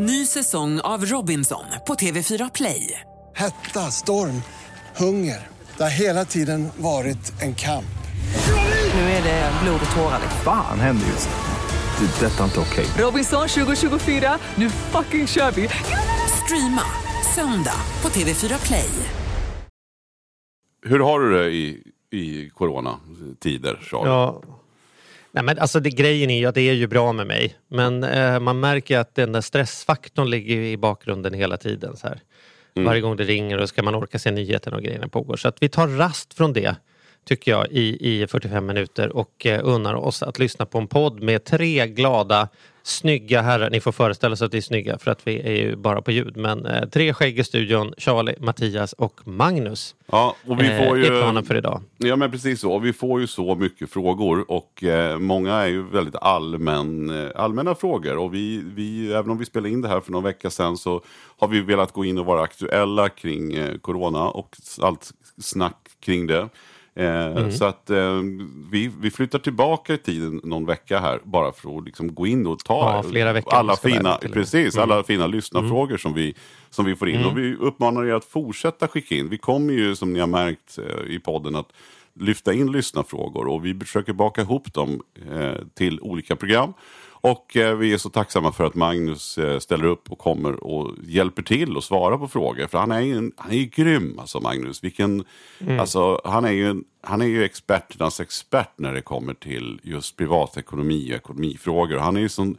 Ny säsong av Robinson på TV4 Play. Hetta, storm, hunger. Det har hela tiden varit en kamp. Nu är det blod och tårar. Fan händer just nu. Det. är Detta är inte okej. Robinson 2024, nu fucking kör vi! Streama söndag på TV4 Play. Hur har du det i, i coronatider, Charlie? Ja. Nej, men alltså det, grejen är ju att det är ju bra med mig. Men eh, man märker att den där stressfaktorn ligger i bakgrunden hela tiden. Så här. Varje gång det ringer och ska man orka se nyheterna och grejerna pågår. Så att vi tar rast från det tycker jag i, i 45 minuter och eh, unnar oss att lyssna på en podd med tre glada snygga herrar. Ni får föreställa sig att vi är snygga för att vi är ju bara på ljud. Men eh, tre skägg i studion. Charlie, Mattias och Magnus. Ja, och vi eh, får ju... är planen för idag. Ja men precis så, vi får ju så mycket frågor och eh, många är ju väldigt allmän, eh, allmänna frågor och vi, vi, även om vi spelade in det här för någon vecka sedan så har vi velat gå in och vara aktuella kring eh, Corona och allt snack kring det. Eh, Så att eh, vi, vi flyttar tillbaka i tiden någon vecka här bara för att liksom gå in och ta Ja, alla fina, precis, alla fina lyssnarfrågor som, vi, som vi får in. Och vi uppmanar er att fortsätta skicka in. Vi kommer ju som ni har märkt eh, i podden att lyfta in lyssnarfrågor och vi försöker baka ihop dem eh, till olika program. Och eh, vi är så tacksamma för att Magnus eh, ställer upp och kommer och hjälper till och svarar på frågor. För han är ju, en, han är ju grym alltså Magnus. Vilken, alltså, han, är ju, han är ju experternas expert när det kommer till just privatekonomi och ekonomifrågor. Han är ju sån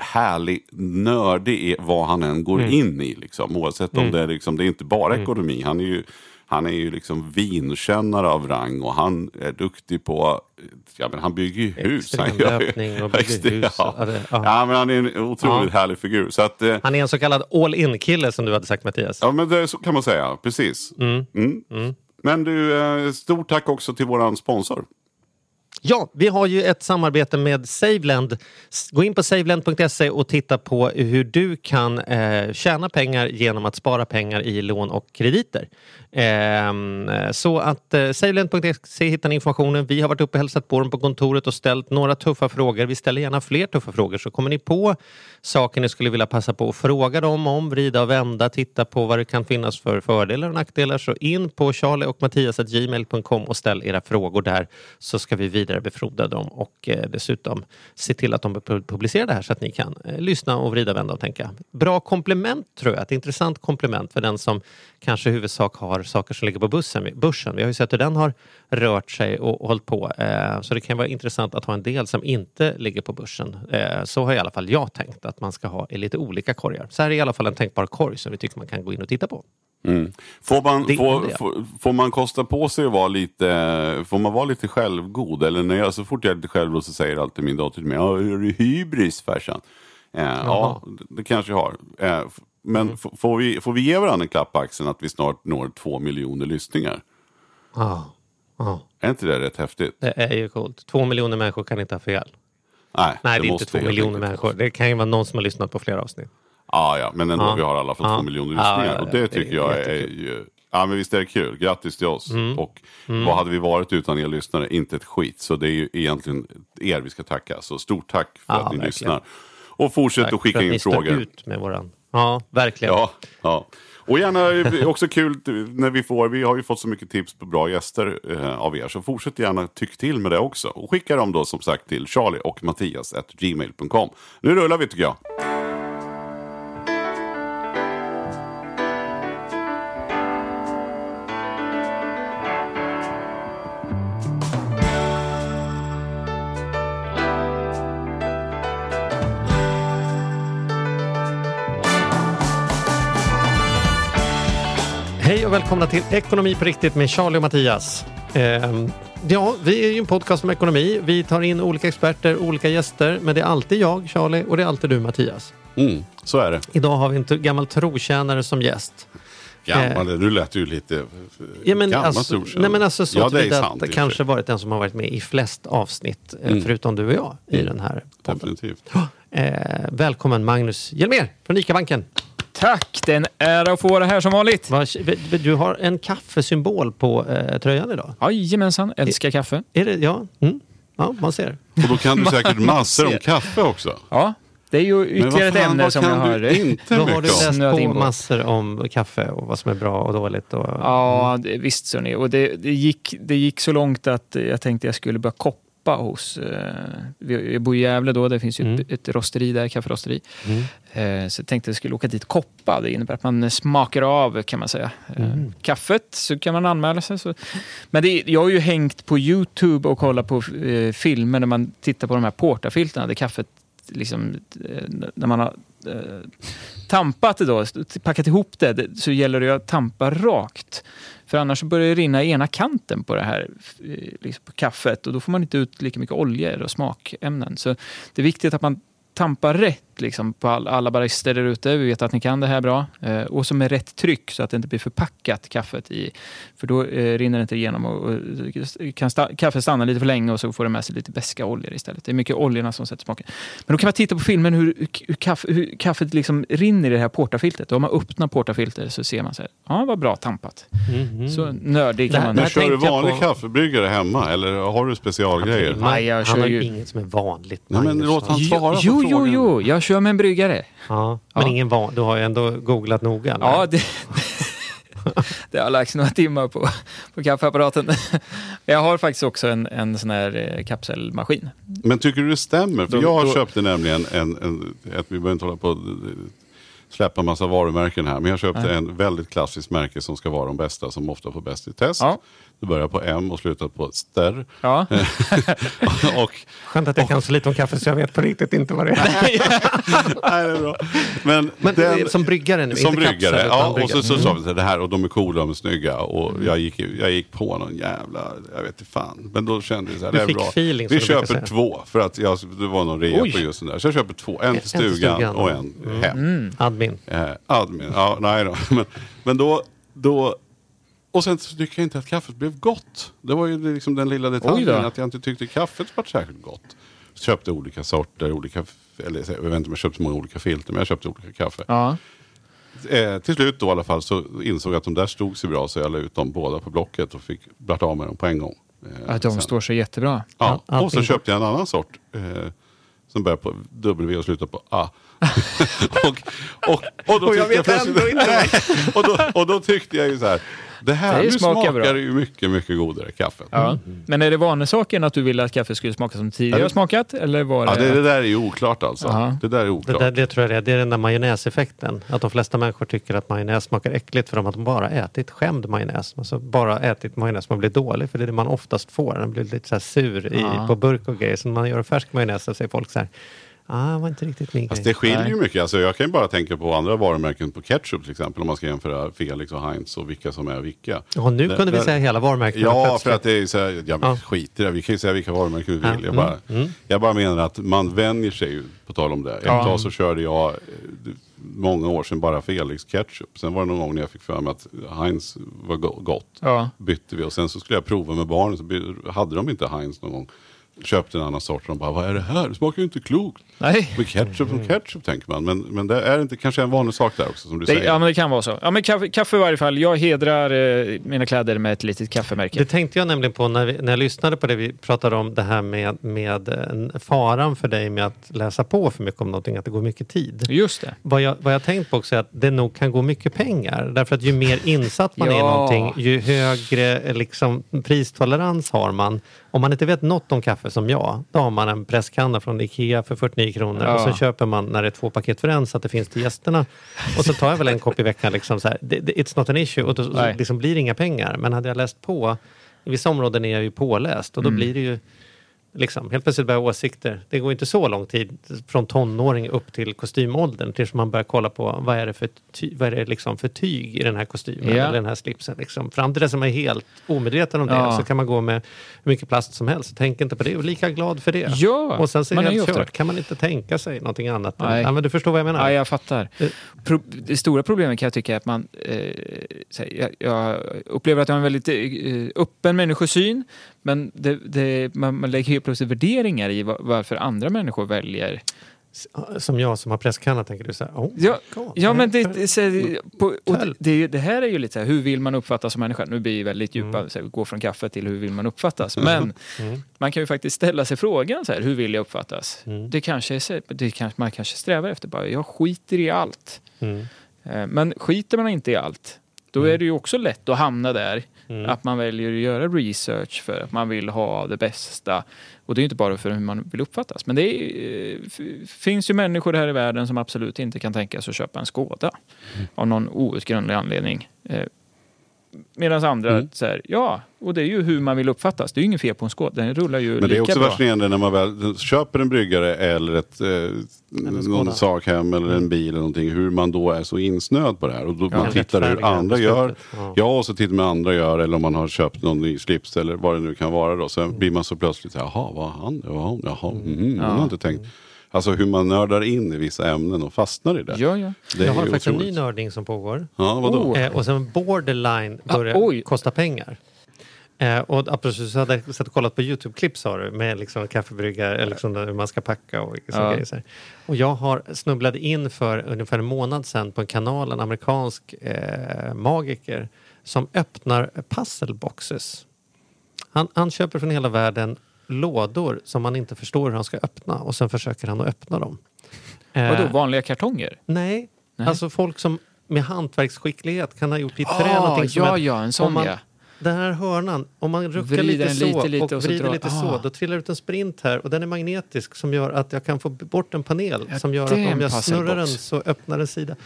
härlig, nördig i vad han än går in i. Liksom. Oavsett om det är, liksom, det är inte bara ekonomi. Han är ju, han är ju liksom vinkännare av rang och han är duktig på, ja men han bygger ju hus. Han gör ju- och bygger hus. Ja. Ja, det- ja. ja men han är en otroligt härlig figur. Så att, eh, Han är en så kallad all-in-kille som du hade sagt Mattias. Ja, men det så kan man säga. Precis. Mm. Men du, eh, stort tack också till våran sponsor. Ja, vi har ju ett samarbete med Saveland. Gå in på saveland.se och titta på hur du kan eh, tjäna pengar genom att spara pengar i lån och krediter. Eh, så att eh, saveland.se hittar ni informationen. Vi har varit uppe och hälsat på dem på kontoret och ställt några tuffa frågor. Vi ställer gärna fler tuffa frågor. Så kommer ni på saker ni skulle vilja passa på att fråga dem om, vrida och vända, titta på vad det kan finnas för fördelar och nackdelar. Så in på charlieochmattiasgmail.com och ställ era frågor där så ska vi vidare vidarebefordra dem och eh, dessutom se till att de publicerar det här så att ni kan eh, lyssna och vrida, vända och tänka. Bra komplement tror jag, ett intressant komplement för den som kanske i huvudsak har saker som ligger på bussen, börsen. Vi har ju sett hur den har rört sig och hållit på. Eh, så det kan vara intressant att ha en del som inte ligger på börsen. Så har i alla fall jag tänkt att man ska ha i lite olika korgar. Så här är i alla fall en tänkbar korg som vi tycker man kan gå in och titta på. Får man, Det får, det. får, får man kosta på sig att vara lite, får man vara lite självgod? Eller när jag, så fort jag är lite självgod så säger alltid min dotter till mig, ja, är du hybris farsan? Eh, ja, det, det kanske jag har. Eh, men Mm. får, vi, får vi ge varandra en klapp på axeln att vi snart når två miljoner lyssningar? Ah, ah, Är inte det rätt häftigt? det är ju coolt. Två miljoner människor kan inte ha fel. Nej, Nej, det, är inte två miljoner människor. Det kan ju vara någon som har lyssnat på flera avsnitt. Ja, ja, men ändå, Ja. vi har alla fått Ja. två miljoner lyssningar. ja, ja. Och det Det tycker jag är. Mm. ju... Ja, men visst är det kul. Grattis till oss. Och vad hade vi varit utan er lyssnare? Inte ett skit. Så det är ju egentligen er vi ska tacka. Så stort tack för att ni verkligen. lyssnar. Och fortsätt Tack att skicka för att in frågor. ut med våran... Ja, verkligen. Ja, ja. Och gärna också kul när vi får, vi har ju fått så mycket tips på bra gäster eh, av er. Så fortsätt gärna tyck till med det också. Och skicka dem då som sagt till charlie och mattias gmail.com. Nu rullar vi tycker jag. Och välkomna till Ekonomi på riktigt med Charlie och Mattias. Ehm, ja, vi är ju en podcast om ekonomi. Vi tar in olika experter, olika gäster, men det är alltid jag, Charlie, och det är alltid du, Mattias. Mm, så är det. Idag har vi en gammal trotjänare som gäst. Gammal, nu lät du lite eh, Ja, men gammal alltså, trotjänare. nej, men alltså så ja, det är sant. att kanske varit den som har varit med i flest avsnitt, eh, Mm. förutom du och jag, i den här podden. Definitivt. Eh, välkommen Magnus Hjelmér från ICA-banken. Tack, det är en ära att få vara här som vanligt. Du har en kaffesymbol på eh, tröjan idag. Jajamensan, älskar kaffe. Är det, ja, mm. ja, man ser. Och då kan du säkert massor om kaffe också. Ja, Det är ju Men ytterligare vad ett ämne som jag kan har... inte Då har du läst Snöat på massor om kaffe och vad som är bra och dåligt. Och... Ja, det, visst så ni. Och det, det, gick, det gick så långt att jag tänkte jag skulle börja koppa hos... Eh, jag bor i Gävle då, det finns ju Mm. ett, ett rosteri där, kafferosteri. Mm. Eh, så jag tänkte jag skulle åka dit och koppa. Det innebär att man smakar av kan man säga. Eh, Mm. Kaffet så kan man anmäla sig. Så. Men det, jag har ju hängt på Youtube och kollat på eh, filmer när man tittar på de här portafilterna där kaffet liksom, eh, när man har eh, tampat det då, packat ihop det, så gäller det att tampa rakt. För annars börjar det rinna i ena kanten på det här eh, liksom på kaffet och då får man inte ut lika mycket oljor och smakämnen. Så det är viktigt att man tampar rätt liksom, på all, alla barister där ute. Vi vet att ni kan det här bra. Eh, och så med rätt tryck så att det inte blir förpackat kaffet i. För då eh, rinner det inte igenom och, och kan sta- kaffet stanna lite för länge och så får det med sig lite beska oljor istället. Det är mycket oljorna som sätter smaken. Men då kan man titta på filmen hur, hur, kaffe, hur kaffet liksom rinner i det här portafiltret. Om man öppnar portafiltret så ser man så här, ja vad bra tampat. Mhm. Så nördig kan man det Men kör du vanlig på- kaffebryggare hemma eller har du specialgrejer? Nej, jag han kör har ju- inget som är vanligt. Nej, men låt han svara på Jo, jo, frågan. jo, jag kör med en bryggare. Ja, men Ja. ingen van... Du har ju ändå googlat noga. eller? Ja, det, det har lagts några timmar på, på kaffeapparaten. Jag har faktiskt också en, en sån här eh, kapselmaskin. Men tycker du det stämmer? För Då- jag då- köpte nämligen en, en ett, vi behöver inte hålla på släppa massa varumärken här, men jag köpte Nej. en väldigt klassisk märke som ska vara de bästa, som ofta får bäst i test. Ja. Det börjar på M och slutar på Ster. Ja. och, Skönt att jag kan så lite om kaffe så jag vet på riktigt inte vad det är. nej, det är bra. Men, Men den, som bryggare nu, Som kapsel, bryggare, ja. Och bryggare. så, så sa vi så det här och de är coola, de är snygga. Och jag gick, jag gick på någon jävla, jag vet inte fan. Men då kände jag så här, Du det är bra. feeling, vi köper två, för att jag, det var någon rea Oj. på just den där. Så jag köper två, en till En till stugan, stugan. och en hem. Admin. Eh, admin, ja nej då. Men, men då, då, och sen så tycker jag inte att kaffet blev gott. Det var ju liksom den lilla detaljen att jag inte tyckte kaffet var särskilt gott. Köpte olika sorter, olika, eller jag vet inte om jag köpte så många olika filter, men jag köpte olika kaffe. Ja. Eh, till slut då i alla fall så insåg jag att de där stod sig bra så jag la ut dem båda på Blocket och fick blart av med dem på en gång. Eh, Att de sen- står sig jättebra. Ja, Ja, och så köpte jag en annan sort. Eh, som börjar på W och slutar på A. och, och, och, då Och jag vet ändå inte. Nej, och, då, och då tyckte jag ju så här. Det här Det smakar smakar, bra. det ju mycket, mycket godare kaffet. Ja. Men är det vanesaken att du ville att kaffe skulle smaka som tidigare det- smakat? Eller var det... Ja, det, det där är ju oklart alltså. Ja. Det där är Det, oklart. där, det tror jag det är. Det är den där majonnäseffekten. Att de flesta människor tycker att majonnäs smakar äckligt för att de bara ätit skämd majonnäs. Alltså bara ätit majonnäs som har blivit dålig. För det är det man oftast får. Den blir lite så här sur i, på burk och grejer. Så när man gör färsk majonnäs så säger folk så här. Ah, var inte riktigt min Fast grej. det skiljer ju mycket. Alltså, jag kan ju bara tänka på andra varumärken på ketchup till exempel. Om man ska jämföra Felix och Heinz och vilka som är vilka. Ja, nu Det- kunde vi där- säga hela varumärket. Ja, plötsligt. för att det är så här, ja, Ja. skit i det. Vi kan ju säga vilka varumärken vi Ja, vill. Jag, mm, bara, mm. jag bara menar att man vänjer sig ju, på tal om det. Ett Ja. tag så körde jag eh, många år sedan bara Felix ketchup. Sen var det någon gång när jag fick för mig att Heinz var go- gott. Ja. Bytte vi och sen så skulle jag prova med barnen så hade de inte Heinz någon gång. Köpte en annan sort och de bara, vad är det här? Det smakar ju inte klokt. Nej. Men ketchup som ketchup tänker man. Men, men det är inte kanske en vanlig sak där också som du Det, säger. ja, men det kan vara så. Ja, men kaffe, kaffe i varje fall. Jag hedrar eh, mina kläder med ett litet kaffemärke. Det tänkte jag nämligen på när, vi, när jag lyssnade på det vi pratade om det här med, med en faran för dig med att läsa på för mycket om någonting, att det går mycket tid. Just det. Vad jag, vad jag tänkt på också är att det nog kan gå mycket pengar. Därför att ju mer insatt man är i Ja. någonting, ju högre eh, liksom, pristolerans har man. Om man inte vet något om kaffe som jag, då har man en presskanna från Ikea för 49 kronor Ja. och så köper man när det är två paket för en så att det finns till gästerna. Och så tar jag väl en kopp i veckan. Liksom, så här. It's not an issue. Och då Nej. liksom blir det inga pengar. Men hade jag läst på, i vissa områden är jag ju påläst och då Mm. blir det ju Liksom, helt plötsligt börjar åsikter. Det går inte så lång tid från tonåring upp till kostymåldern tills man börjar kolla på vad är det för, ty, vad är det liksom för tyg i den här kostymen Ja. eller den här slipsen. Liksom. Fram till det som är helt omedveten om det Ja. så kan man gå med hur mycket plast som helst. Tänk inte på det och lika glad för det. Ja, och sen så är man det helt kört. Kan man inte tänka sig någonting annat? Nej. Ja, men du förstår vad jag menar? Ja, jag fattar. Eh. Pro det stora problemet kan jag tycka är att man... Eh, jag, jag upplever att jag har en väldigt eh, öppen människosyn. Men det, det, man, man lägger ju plötsligt värderingar i va- varför andra människor väljer Som jag som har presskanna tänker du så här, oh, Ja, God, ja men det, så, på, det, det, här är ju lite så här, hur vill man uppfattas som människa? Nu blir vi väldigt djupa, så här, gå från kaffe till hur vill man uppfattas? Men man kan ju faktiskt ställa sig frågan så här, hur vill jag uppfattas? Det kanske är, det kanske, man kanske strävar efter bara, jag skiter i allt. Mm. Eh, Men skiter man inte i allt, då är det ju också lätt att hamna där. Att man väljer att göra research för att man vill ha det bästa. Och det är inte bara för hur man vill uppfattas. Men det är, eh, finns ju människor här i världen som absolut inte kan tänka sig att köpa en Skoda. Av någon outgrundlig anledning. Medan andra så här, ja, och det är ju hur man vill uppfattas. Det är ju inget fel på en Skoda, den rullar ju Men det är lika också bra. fascinerande när man väl köper en bryggare eller ett, eh, någon sakhem eller en bil eller någonting. Hur man då är så insnöad på det här. Och då man Ja. tittar hur andra gör. Ja. Ja, och så tittar man hur andra gör. Eller om man har köpt någon ny slips eller vad det nu kan vara. Då. Sen blir man så plötsligt jaha, vad han? Jaha, jaha, mhm, jag har inte tänkt. Alltså hur man nördar in i vissa ämnen och fastnar i det. Ja, ja. det Jag har faktiskt en ny otroligt. nörding som pågår. Ja, vadå? Oh. Eh, och sen borderline Ah, börjar oj. kosta pengar. Eh, och apropos så hade jag sett och kollat på Youtube-klipp sa du med liksom kaffebryggar, eller liksom hur man ska packa och Ja. grejer. Så här. Och jag har snubblade in för ungefär en månad sedan på en kanal, en amerikansk eh, magiker som öppnar puzzle boxes. Han, han köper från hela världen lådor som man inte förstår hur han ska öppna och sen försöker han att öppna dem. Eh, Vadå, vanliga kartonger? Nej, Nej. alltså folk som med hantverksskicklighet kan ha gjort i trä Ah, någonting som ja, är- ja, en sån man, ja. Den här hörnan, om man ruckar lite den så lite, lite och och så vrider drar- lite ah. så, då trillar ut en sprint här och den är magnetisk som gör att jag kan få bort en panel Ja, som gör det att om jag snurrar den så öppnar en sida.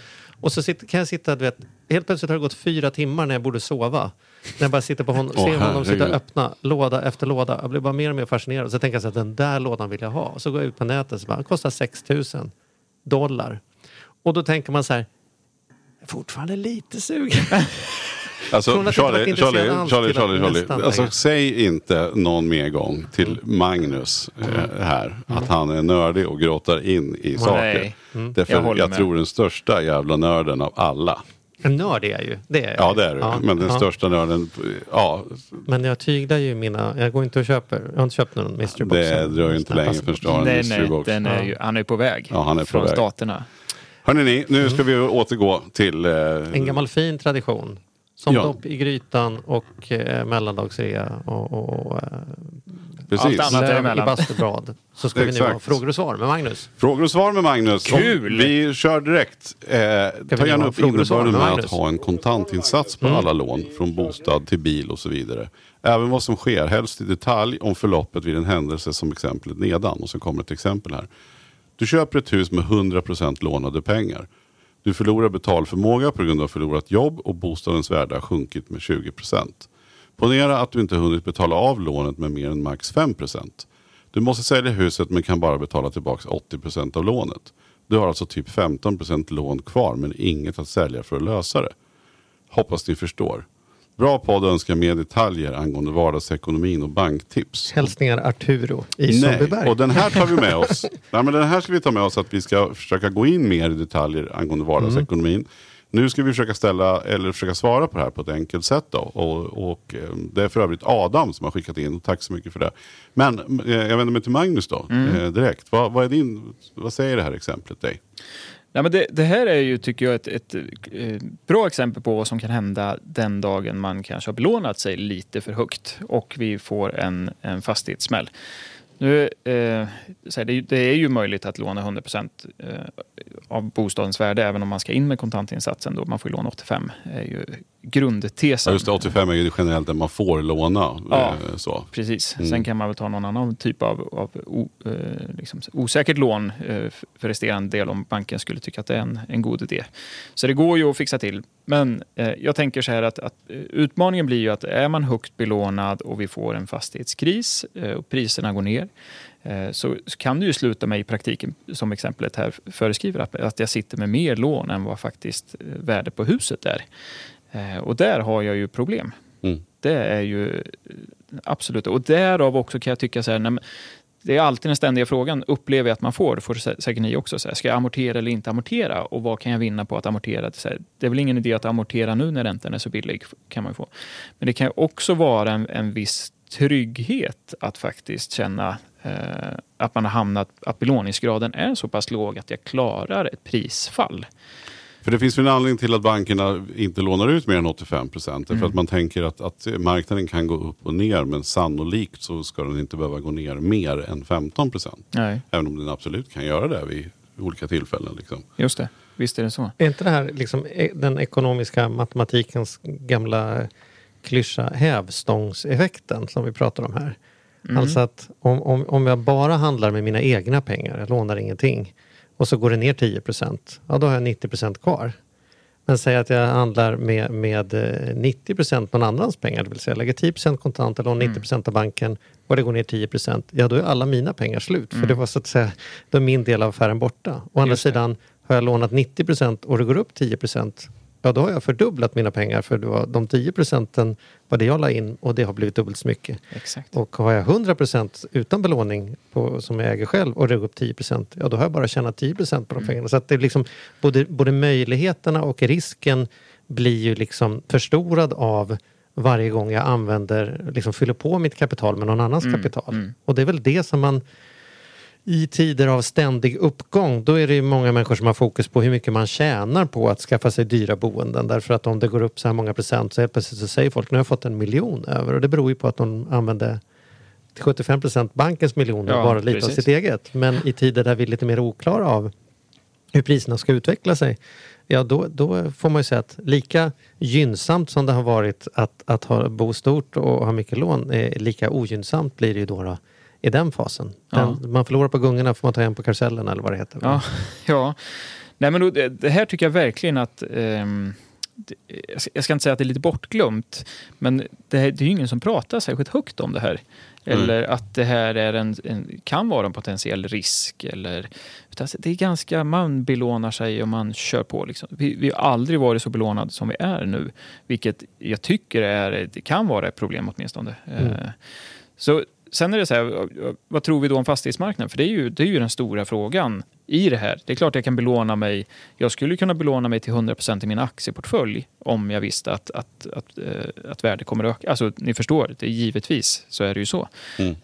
Och så sitter, kan jag sitta, du vet, helt plötsligt har det gått fyra timmar när jag borde sova. När jag bara sitter på honom, Åh, ser honom sitta och öppna låda efter låda. Jag blir bara mer och mer fascinerad. Så tänker jag så att den där lådan vill jag ha. Så går jag ut på nätet och så bara, den kostar 6 000 dollar. Och då tänker man så här, jag är fortfarande lite sugen. Alltså, Charlie, Charlie, Charlie, Charlie, Charlie. Alltså, säg inte någon mer gång till Magnus eh, här att han är nördig och gråtar in i saker. Mm. Därför Jag jag, tror den största jävla nörden av alla. En nörd är jag ju. Det är jag Ja det är du. Ja, Men den ja. största nörden, ja Men jag tyglar ju mina, jag går inte och köper, jag har inte köpt någon mystery box. det dröjer ju inte länge förrän du har en Nej, mystery nej, box. den är ju, han är på väg Ja, han är på från väg. staterna. Hörrni ni, nu ska vi återgå till... Eh, En gammal fin tradition. Som Ja. dopp i grytan och eh, mellandagsrea och, och, och eh, precis. allt annat. löv i däremellan. bastublad. Så ska vi nu ha frågor och svar med Magnus. Frågor och svar med Magnus. Kul! Och Vi kör direkt. Eh, ta gärna upp frågor och svar innebörden med med att ha en kontantinsats på alla lån. Från bostad till bil och så vidare. Även vad som sker, helst i detalj om förloppet vid en händelse som exemplet nedan. Och så kommer ett exempel här. Du köper ett hus med 100% lånade pengar. Du förlorar betalförmåga på grund av förlorat jobb och bostadens värde har sjunkit med 20%. Ponera att du inte hunnit betala av lånet med mer än max 5%. Du måste sälja huset men kan bara betala tillbaka 80% av lånet. Du har alltså typ 15% lån kvar men inget att sälja för att lösa det. Hoppas ni förstår. Bra podd önskar mer detaljer angående vardagsekonomin och banktips. Hälsningar Arturo i Nej, Sundbyberg. och den här tar vi med oss. Nej, men den här ska vi ta med oss att vi ska försöka gå in mer i detaljer angående vardagsekonomin. Nu ska vi försöka ställa, eller försöka svara på det här på ett enkelt sätt. Då. Och, och eh, det är för övrigt Adam som har skickat in, tack så mycket för det. Men eh, jag vänder mig till Magnus då, eh, direkt. Vad, vad, är din, vad säger det här exemplet dig? Nej, men det, det här är ju, tycker jag, ett, ett eh, bra exempel på vad som kan hända den dagen man kanske har belånat sig lite för högt och vi får en, en fastighetssmäll. Nu, eh, så det, det är ju möjligt att låna 100 procent eh, av bostadens värde även om man ska in med kontantinsatsen. Då. Man får ju låna 85, är ju grundtesen. Ja, just det, 85 är ju generellt det man får låna. Ja. Eh, så. Precis. Mm. Sen kan man väl ta någon annan typ av, av o, eh, liksom, osäkert lån eh, för resterande del om banken skulle tycka att det är en, en god idé. Så det går ju att fixa till. Men eh, jag tänker så här att, att utmaningen blir ju att är man högt belånad och vi får en fastighetskris och priserna går ner eh, så, kan det ju sluta med i praktiken, som exemplet här föreskriver, att, att jag sitter med mer lån än vad faktiskt eh, värdet på huset är. Eh, och där har jag ju problem. Mm. Det är ju absolut, och därav också kan jag tycka så här, men det är alltid den ständiga frågan, upplever jag att man får, får sä- säkert ni också, så här, ska jag amortera eller inte amortera? Och vad kan jag vinna på att amortera? Här, det är väl ingen idé att amortera nu när räntan är så billig, kan man få. Men det kan också vara en, en viss trygghet att faktiskt känna eh, att man har hamnat, att belåningsgraden är så pass låg att jag klarar ett prisfall. För det finns ju en anledning till att bankerna inte lånar ut mer än 85 procent. För att man tänker att, att marknaden kan gå upp och ner men sannolikt så ska den inte behöva gå ner mer än 15 procent. Även om den absolut kan göra det vid olika tillfällen. Liksom. just det. Visst är det så. Är inte det här liksom e- den ekonomiska matematikens gamla klyscha hävstångseffekten som vi pratar om här? Alltså att om, om, om jag bara handlar med mina egna pengar, jag lånar ingenting och så går det ner 10 ja då har jag 90% kvar. Men säg att jag handlar med, med eh, 90 någon annans pengar, det vill säga jag lägger 10% kontant och lånar 90% av banken och det går ner 10 ja då är alla mina pengar slut. För det var så att säga, då är min del av affären borta. Å andra sidan, har jag lånat 90% och det går upp 10 ja då har jag fördubblat mina pengar för det var de 10 procenten var det jag la in och det har blivit dubbelt så mycket. Exakt. Och har jag 100% utan belåning på, som jag äger själv och går upp 10 ja då har jag bara tjänat 10 på Mm. de pengarna. Så att det är liksom både, både möjligheterna och risken blir ju liksom förstorad av varje gång jag använder, liksom fyller på mitt kapital med någon annans Mm, kapital. Och det är väl det som man i tider av ständig uppgång, då är det ju många människor som har fokus på hur mycket man tjänar på att skaffa sig dyra boenden. Därför att om det går upp så här många procent så helt plötsligt så säger folk nu har jag fått en miljon över. Och det beror ju på att de använde till 75 procent bankens miljoner Ja, bara lite av precis. sitt eget. Men i tider där vi är lite mer oklara av hur priserna ska utveckla sig, ja då, då får man ju säga att lika gynnsamt som det har varit att, att ha, bo stort och ha mycket lån, eh, lika ogynnsamt blir det ju då, då i den fasen. Den, Man förlorar på gungorna får man ta igen på karusellen eller vad det heter. Ja, ja. Nej, men då, det, det här tycker jag verkligen att... det, jag ska- inte säga att det är lite bortglömt, men det, här, det är ju ingen som pratar särskilt högt om det här. Eller att det här är en, en, kan vara en potentiell risk. Eller, utan det är ganska, man belånar sig och man kör på. Liksom. Vi, vi har aldrig varit så belånade som vi är nu. Vilket jag tycker är, det kan vara ett problem åtminstone. Eh, så Sen är det så här, vad tror vi då om fastighetsmarknaden? För det är, ju, det är ju den stora frågan i det här. Det är klart jag kan belåna mig. Jag skulle kunna belåna mig till 100% i min aktieportfölj om jag visste att, att, att, eh, att värdet kommer att öka. Alltså, ni förstår, det är givetvis så är det ju så.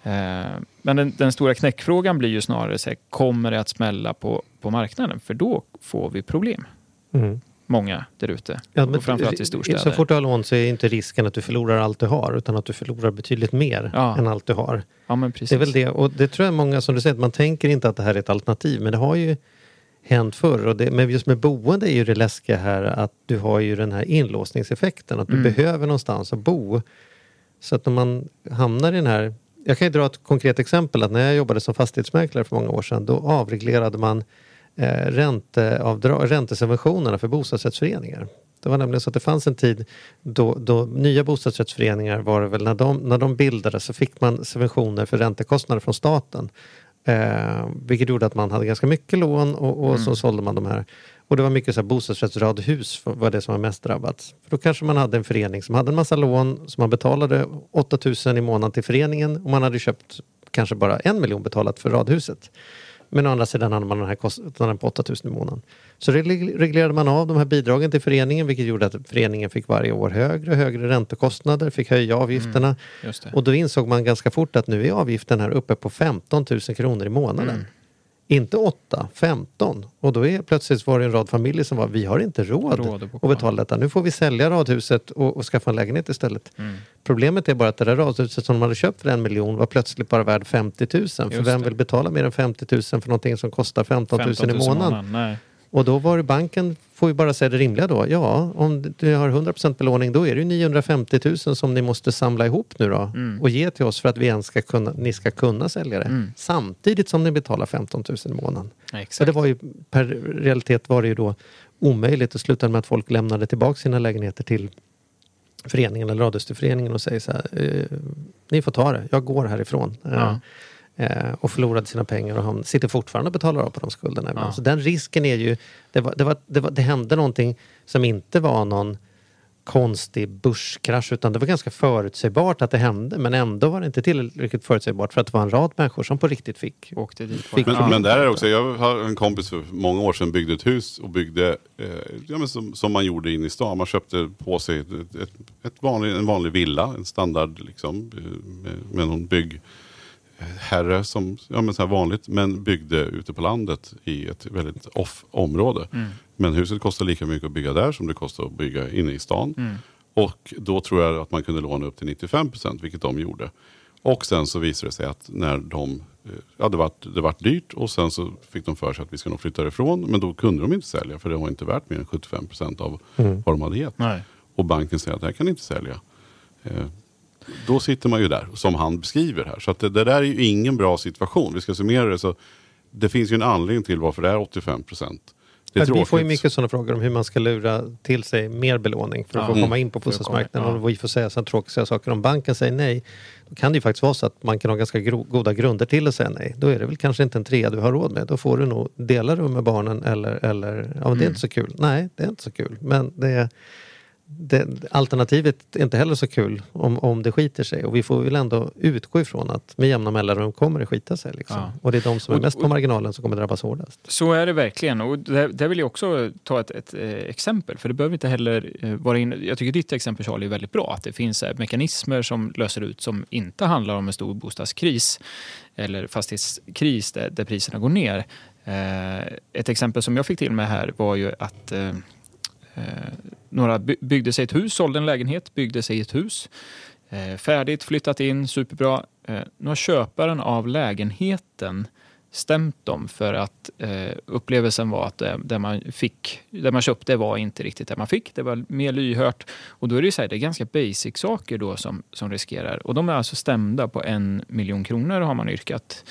Eh, Men den, den stora knäckfrågan blir ju snarare så här, kommer det att smälla på, på marknaden? För då får vi problem. Mm. Många där ute. Ja, och framförallt i storstäder. Så fort du har lån så är inte risken att du förlorar allt du har utan att du förlorar betydligt mer Ja. än allt du har. ja, men precis. Det är väl det. Och det tror jag många som du säger, man tänker inte att det här är ett alternativ. Men det har ju hänt förr. Och det, men just med boende är ju det läskiga här att du har ju den här inlåsningseffekten. Att du Mm. behöver någonstans att bo. Så att när man hamnar i den här... Jag kan ju dra ett konkret exempel. att När jag jobbade som fastighetsmäklare för många år sedan då avreglerade man eh, ränteavdrag, räntesubventionerna för bostadsrättsföreningar. Det var nämligen så att det fanns en tid då, då nya bostadsrättsföreningar var det väl när de, när de bildades så fick man subventioner för räntekostnader från staten. Eh, vilket gjorde att man hade ganska mycket lån och, och så sålde man de här. Och det var mycket så här bostadsrättsradhus var det som var mest drabbat. För då kanske man hade en förening som hade en massa lån som man betalade 8000 i månaden till föreningen och man hade köpt kanske bara en miljon betalat för radhuset. Men å andra sidan hade man den här kostnaden på 8000 i månaden. Så reg- reglerade man av de här bidragen till föreningen vilket gjorde att föreningen fick varje år högre och högre räntekostnader, fick höja avgifterna. Det. Och då insåg man ganska fort att nu är avgiften här uppe på 15 000 kronor i månaden. Mm. Inte 8, 15. Och då är plötsligt var det en rad familjer som var, vi har inte råd, Råd att bo att kvar." betala detta. Nu får vi sälja radhuset och, och skaffa en lägenhet istället. Mm. Problemet är bara att det där radhuset som de hade köpt för en miljon var plötsligt bara värd 50 000. För Just vem det. vill betala mer än 50 000 för någonting som kostar 15 000, 15 000 i månaden? Nej. Och då var det banken, får ju bara säga det rimliga då. Ja, om du har 100% belåning då är det ju 950 000 som ni måste samla ihop nu då Mm. och ge till oss för att vi ens ska kunna, ni ska kunna sälja det. Mm. Samtidigt som ni betalar 15 000 i månaden. Nej, Så exakt. det var ju per realitet var det ju då omöjligt och slutade med att folk lämnade tillbaka sina lägenheter till föreningen eller radhusföreningen och säger så här, eh, ni får ta det, jag går härifrån. Eh, Ja. Eh, och förlorade sina pengar och han sitter fortfarande och betalar av på de skulderna. Ja. Så den risken är ju, det, var, det, var, det, var, det hände någonting som inte var någon konstig börskrasch utan det var ganska förutsägbart att det hände men ändå var det inte tillräckligt förutsägbart för att det var en rad människor som på riktigt fick. Åkte dit. Fick- Men, Ja. men där är också, jag har en kompis för många år sedan byggde ett hus och byggde eh, ja, men som, som man gjorde in i stan. Man köpte på sig ett, ett, ett vanlig, en vanlig villa, en standard liksom, eh, med, med någon byggherre som, ja men så här vanligt, men byggde ute på landet i ett väldigt off område. Men huset kostar lika mycket att bygga där som det kostar att bygga inne i stan. Och då tror jag att man kunde låna upp till 95 procent, vilket de gjorde. Och sen så visade det sig att när de, eh, ja det vart, det vart dyrt och sen så fick de för sig att vi ska nog flytta ifrån. Men då kunde de inte sälja för det var inte värt mer än 75 procent av vad de hade gett. Nej. Och banken säger att det här kan ni inte sälja. Då sitter man ju där, som han beskriver här. Så det, det där är ju ingen bra situation. Vi ska summera det så det finns ju en anledning till varför det är 85 procent. Det är vi får ju mycket sådana frågor om hur man ska lura till sig mer belåning för att Ja. få komma in på bostadsmarknaden. ja. Och vi får säga sådana tråkiga saker. Om banken säger nej, då kan det ju faktiskt vara så att man kan ha ganska goda grunder till att säga nej. Då är det väl kanske inte en trea du har råd med. Då får du nog dela rum med barnen eller, eller ja men Mm. det är inte så kul. Nej, det är inte så kul. Men det, det, alternativet är inte heller så kul om, om det skiter sig. Och vi får väl ändå utgå ifrån att med jämna mellanrum kommer det skita sig. Liksom. Ja. Och det är de som är Och- mest på marginalen som kommer drabbas hårdast. Så är det verkligen. Och där, där vill jag också ta ett, ett eh, exempel. För det behöver inte heller eh, vara in... Jag tycker ditt exempel Charlie är väldigt bra. Att det finns eh, mekanismer som löser ut som inte handlar om en stor bostadskris eller fastighetskris där, där priserna går ner. Eh, ett exempel som jag fick till mig här var ju att några byggde sig ett hus, sålde en lägenhet, byggde sig ett hus. Eh, färdigt, flyttat in, superbra. Eh, nu har köparen av lägenheten stämt dem för att eh, upplevelsen var att det, det, man fick, det man köpte var inte riktigt det man fick. Det var mer lyhört. Och då är det ju så här, det är ganska basic saker då som, som riskerar. Och de är alltså stämda på en miljon kronor har man yrkat.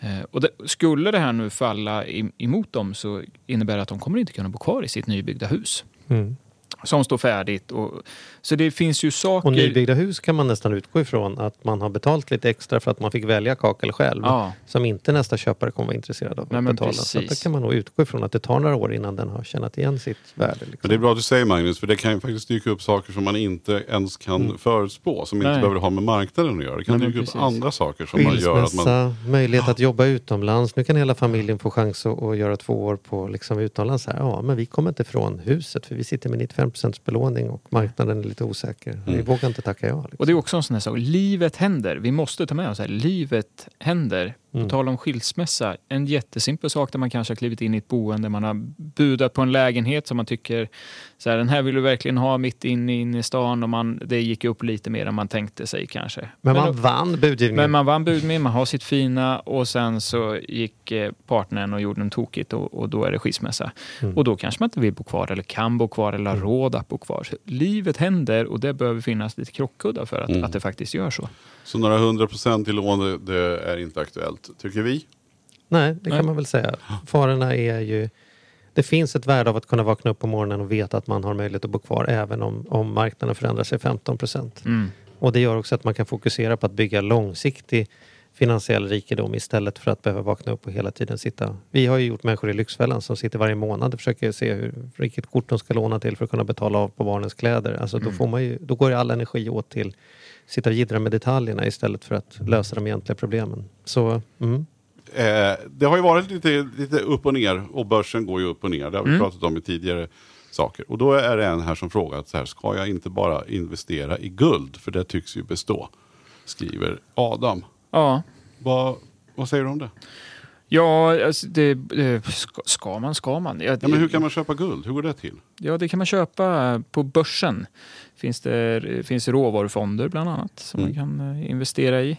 Eh, och det, skulle det här nu falla i, emot dem så innebär det att de kommer inte kunna bo kvar i sitt nybyggda hus. Mm. Som står färdigt. Och, så det finns ju saker... Och nybyggda hus kan man nästan utgå ifrån att man har betalt lite extra för att man fick välja kakel själv. Ja. Som inte nästa köpare kommer vara intresserad av Nej, att betala. Så precis. då kan man nog utgå ifrån att det tar några år innan den har tjänat igen sitt värde. Liksom. Men det är bra att du säger Magnus, för det kan ju faktiskt dyka upp saker som man inte ens kan förutspå. Som inte Nej. behöver ha med marknaden att göra. Det kan Nej, dyka upp precis. andra saker som man gör att man... Möjlighet att jobba utomlands. Nu kan hela familjen få chans att, att göra två år på liksom utomlands. Här. Ja, men vi kommer inte från huset för vi sitter med 95 belåning och marknaden är lite osäker. Vi vågar inte tacka ja. Liksom. Och det är också en sån här sak. Livet händer. Vi måste ta med oss det här. Livet händer. På tal om skilsmässa. En jättesimpel sak där man kanske har klivit in i ett boende. Man har budat på en lägenhet som man tycker så här, den här vill du verkligen ha mitt inne in i stan. Och man, det gick upp lite mer än man tänkte sig kanske. Men man då- vann budgivningen. men man vann bud med, man har sitt fina och sen så gick eh, partnern och gjorde en tokigt och, och då är det skilsmässa. Mm. Och då kanske man inte vill bo kvar eller kan bo kvar eller har råd att bo kvar. Så livet händer och det behöver finnas lite krockkuddar för att, Mm. att det faktiskt gör så. Så några hundra procent i lån, det- är inte aktuellt, tycker vi. Nej, det Nej. kan man väl säga. Farorna är ju... Det finns ett värde av att kunna vakna upp på morgonen och veta att man har möjlighet att bo kvar även om, om marknaden förändrar sig 15 procent. Mm. Och det gör också att man kan fokusera på att bygga långsiktig finansiell rikedom istället för att behöva vakna upp och hela tiden sitta. Vi har ju gjort människor i Lyxfällan som sitter varje månad och försöker se hur, vilket kort de ska låna till för att kunna betala av på barnens kläder. Alltså då, får man ju, då går ju all energi åt till sitta och jiddra med detaljerna istället för att lösa de egentliga problemen. Så, mm. Eh, det har ju varit lite, lite upp och ner och börsen går ju upp och ner. Det har vi Mm. pratat om i tidigare saker. Och då är det en här som frågat så här, ska jag inte bara investera i guld? För det tycks ju bestå. Skriver Adam. Ja, Vad, vad säger du om det? Ja alltså det, ska, ska man, ska man. Ja, men hur kan man köpa guld? Hur går det till? Ja, det kan man köpa på börsen. Finns det finns råvarufonder bland annat som Mm. man kan eh, investera i.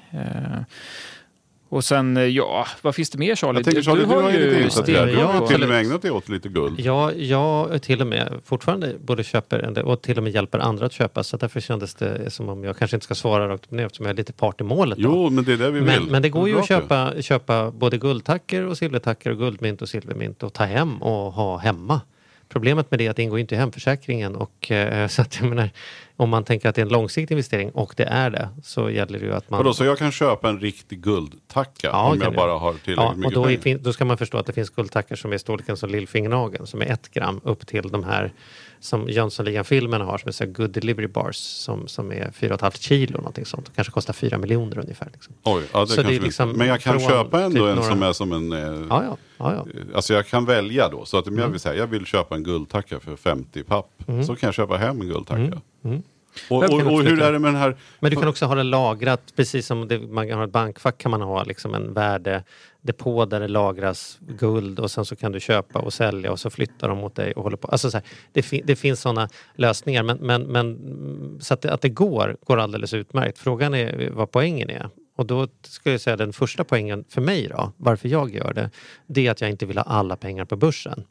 Och sen, eh, ja, vad finns det mer Charlie? Jag tänker Charlie, du, har ju lite det här. Du har ju till och med ägnat dig åt lite guld. Ja, jag till och med fortfarande både köper en del och till och med hjälper andra att köpa så därför kändes det som om jag kanske inte ska svara rakt upp ner eftersom jag är lite part i målet. då. Jo, men det är det vi men, vill. men det går ju Bra att köpa, köpa både guldtacker och silvertacker och guldmynt och silvermynt och ta hem och ha hemma. Problemet med det är att det ingår inte i hemförsäkringen och eh, så att jag menar Om man tänker att det är en långsiktig investering och det är det så gäller det ju att man... Vadå, så jag kan köpa en riktig guldtacka Ja, om jag bara har tillräckligt Ja, och mycket då, är, pengar? då ska man förstå att det finns guldtackor som är storleken som lillfingernageln som är ett gram upp till de här som Jönssonligan-filmerna har som är så good delivery bars som, som är 4,5 kilo någonting sånt och kanske kostar 4 miljoner ungefär. Liksom. Oj, ja, det Så det är liksom men jag kan köpa ändå typ en några- som är som en... Eh, Ja, ja. ja. Alltså jag kan välja då. Så att om Mm. jag vill säga jag vill köpa en guldtacka för 50 papp. Så kan jag köpa hem en guldtacka. Och, Det och, och absolut hur är det med den här... Men du kan också ha det lagrat, precis som det, man kan ha ett bankfack kan man ha liksom en värdedepå där det lagras guld och sen så kan du köpa och sälja och så flyttar de mot dig och håller på. Alltså så här, det, fin- det finns sådana lösningar men, men, men så att det, att det går, går alldeles utmärkt. Frågan är vad poängen är. Och då ska jag säga den första poängen för mig då, varför jag gör det, det är att jag inte vill ha alla pengar på börsen.